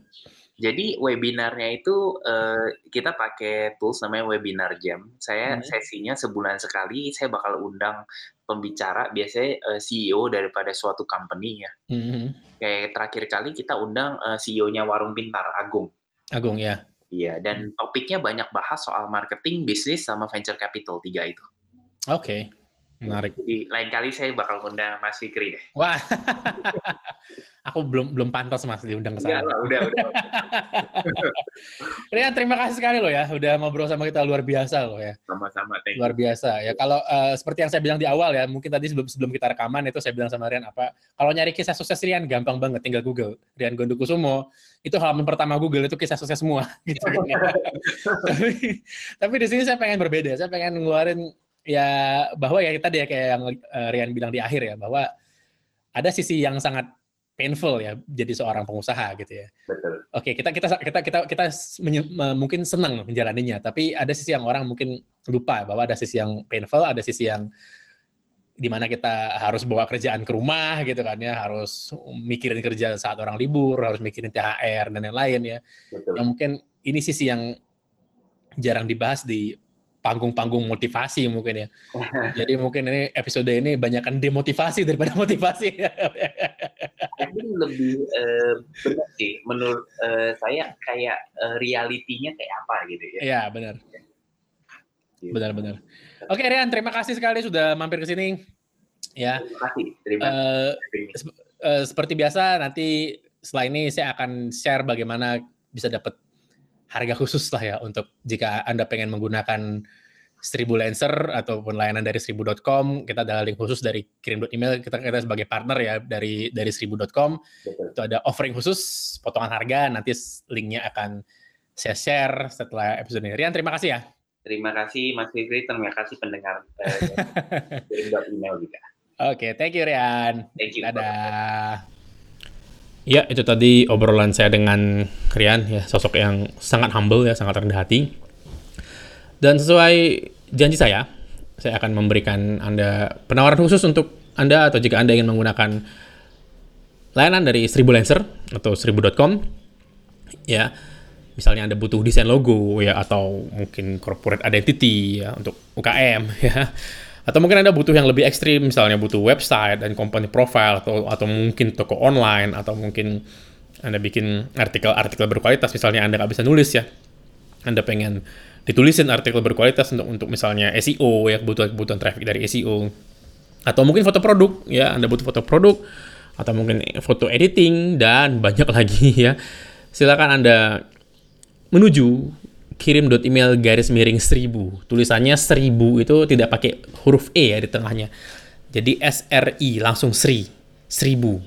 jadi webinarnya itu uh, kita pakai tools namanya Webinar Jam. Saya hmm. sesinya sebulan sekali. Saya bakal undang pembicara, biasanya uh, eh, CEO daripada suatu company ya. Hmm. Kayak terakhir kali kita undang uh, CEO-nya Warung Pintar, Agung. Agung ya. Iya, dan topiknya banyak bahas soal marketing, bisnis, sama venture capital tiga itu. Oke. Okay. Menarik. Jadi lain kali saya bakal undang Mas Fikri deh. Wah, aku belum belum pantas Mas diundang ke sana. Udah, udah, udah. Rian, terima kasih sekali loh ya, udah ngobrol sama kita luar biasa loh ya. Sama-sama, Luar biasa ya. Kalau uh, seperti yang saya bilang di awal ya, mungkin tadi sebelum sebelum kita rekaman itu saya bilang sama Rian apa, kalau nyari kisah sukses Rian gampang banget, tinggal Google Rian Gondokusumo. Itu halaman pertama Google itu kisah sukses semua gitu kan. Ya. tapi tapi di sini saya pengen berbeda, saya pengen ngeluarin ya bahwa ya tadi ya kayak yang uh, Rian bilang di akhir ya bahwa ada sisi yang sangat painful ya jadi seorang pengusaha gitu ya. Betul. Oke, kita kita kita kita kita menye, mungkin senang menjalaninya, tapi ada sisi yang orang mungkin lupa bahwa ada sisi yang painful, ada sisi yang di mana kita harus bawa kerjaan ke rumah gitu kan ya, harus mikirin kerja saat orang libur, harus mikirin THR dan lain-lain ya. Betul. Yang mungkin ini sisi yang jarang dibahas di panggung-panggung motivasi mungkin ya. Jadi mungkin ini episode ini banyakkan demotivasi daripada motivasi. Ini lebih uh, benar sih. Menurut uh, saya kayak uh, realitinya kayak apa gitu ya. Iya benar. Benar-benar. Oke Rian, terima kasih sekali sudah mampir ke sini. Ya. Terima kasih. Terima kasih. Uh, uh, seperti biasa nanti setelah ini saya akan share bagaimana bisa dapat harga khusus lah ya untuk jika Anda pengen menggunakan Seribu Lancer ataupun layanan dari seribu.com, kita ada link khusus dari kirim email kita kita sebagai partner ya dari dari seribu.com. Itu ada offering khusus potongan harga nanti linknya akan saya share setelah episode ini. Rian, terima kasih ya. Terima kasih Mas Fikri, terima kasih pendengar eh, email juga. Oke, okay, thank you Rian. Thank you. Dadah. Ya, itu tadi obrolan saya dengan Rian, ya, sosok yang sangat humble ya, sangat rendah hati. Dan sesuai janji saya, saya akan memberikan Anda penawaran khusus untuk Anda atau jika Anda ingin menggunakan layanan dari Seribu Lancer atau seribu.com, ya, misalnya Anda butuh desain logo ya atau mungkin corporate identity ya untuk UKM ya atau mungkin Anda butuh yang lebih ekstrim, misalnya butuh website dan company profile, atau, atau mungkin toko online, atau mungkin Anda bikin artikel-artikel berkualitas, misalnya Anda nggak bisa nulis ya. Anda pengen ditulisin artikel berkualitas untuk untuk misalnya SEO ya kebutuhan kebutuhan traffic dari SEO atau mungkin foto produk ya Anda butuh foto produk atau mungkin foto editing dan banyak lagi ya. Silakan Anda menuju kirim dot email garis miring seribu. Tulisannya seribu itu tidak pakai huruf E ya di tengahnya. Jadi SRI langsung Sri, seribu.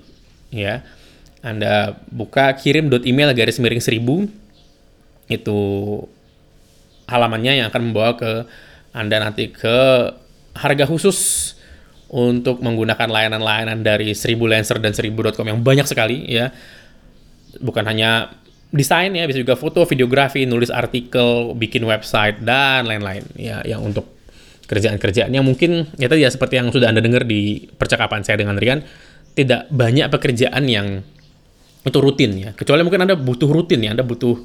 Ya. Anda buka kirim dot email garis miring seribu. Itu halamannya yang akan membawa ke Anda nanti ke harga khusus untuk menggunakan layanan-layanan dari Seribu Lancer dan Seribu.com yang banyak sekali ya. Bukan hanya desain ya, bisa juga foto, videografi, nulis artikel, bikin website dan lain-lain ya yang untuk kerjaan-kerjaan yang mungkin ya tadi ya seperti yang sudah Anda dengar di percakapan saya dengan Rian tidak banyak pekerjaan yang itu rutin ya. Kecuali mungkin Anda butuh rutin ya, Anda butuh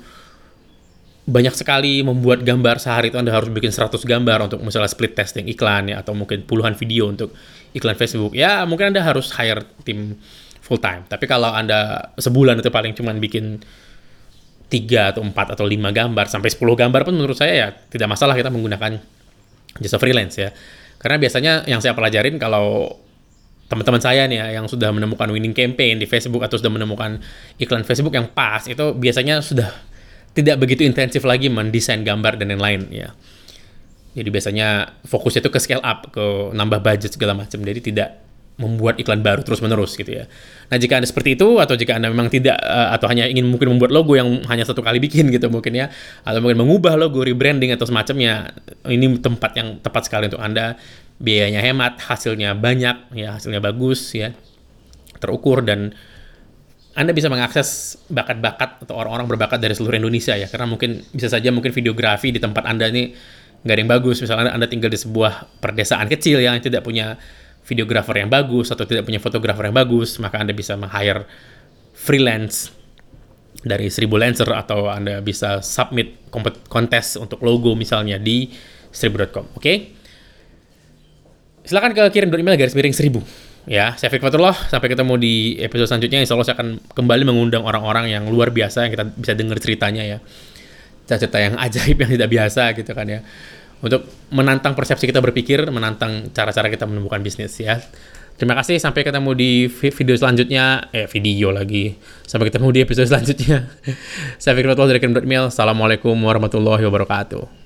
banyak sekali membuat gambar sehari itu Anda harus bikin 100 gambar untuk misalnya split testing iklan ya atau mungkin puluhan video untuk iklan Facebook. Ya, mungkin Anda harus hire tim full time. Tapi kalau Anda sebulan itu paling cuma bikin tiga atau empat atau lima gambar sampai 10 gambar pun menurut saya ya tidak masalah kita menggunakan jasa freelance ya. Karena biasanya yang saya pelajarin kalau teman-teman saya nih ya yang sudah menemukan winning campaign di Facebook atau sudah menemukan iklan Facebook yang pas itu biasanya sudah tidak begitu intensif lagi mendesain gambar dan lain-lain ya. Jadi biasanya fokusnya itu ke scale up, ke nambah budget segala macam. Jadi tidak membuat iklan baru terus-menerus gitu ya. Nah, jika Anda seperti itu atau jika Anda memang tidak uh, atau hanya ingin mungkin membuat logo yang hanya satu kali bikin gitu mungkin ya atau mungkin mengubah logo, rebranding atau semacamnya, ini tempat yang tepat sekali untuk Anda. Biayanya hemat, hasilnya banyak, ya hasilnya bagus ya. Terukur dan anda bisa mengakses bakat-bakat atau orang-orang berbakat dari seluruh Indonesia ya, karena mungkin bisa saja mungkin videografi di tempat Anda ini nggak ada yang bagus. Misalnya Anda tinggal di sebuah perdesaan kecil yang tidak punya videografer yang bagus atau tidak punya fotografer yang bagus, maka Anda bisa meng-hire freelance dari 1000 Lancer atau Anda bisa submit kontes untuk logo misalnya di 1000.com. Oke? Okay? Silakan ke kirim email garis miring 1000. Ya, saya Fik Fatullah. Sampai ketemu di episode selanjutnya. Insya Allah saya akan kembali mengundang orang-orang yang luar biasa yang kita bisa dengar ceritanya ya. Cerita yang ajaib yang tidak biasa gitu kan ya untuk menantang persepsi kita berpikir, menantang cara-cara kita menemukan bisnis ya. Terima kasih, sampai ketemu di video selanjutnya. Eh, video lagi. Sampai ketemu di episode selanjutnya. Saya Fikri dari Mail. Assalamualaikum warahmatullahi wabarakatuh.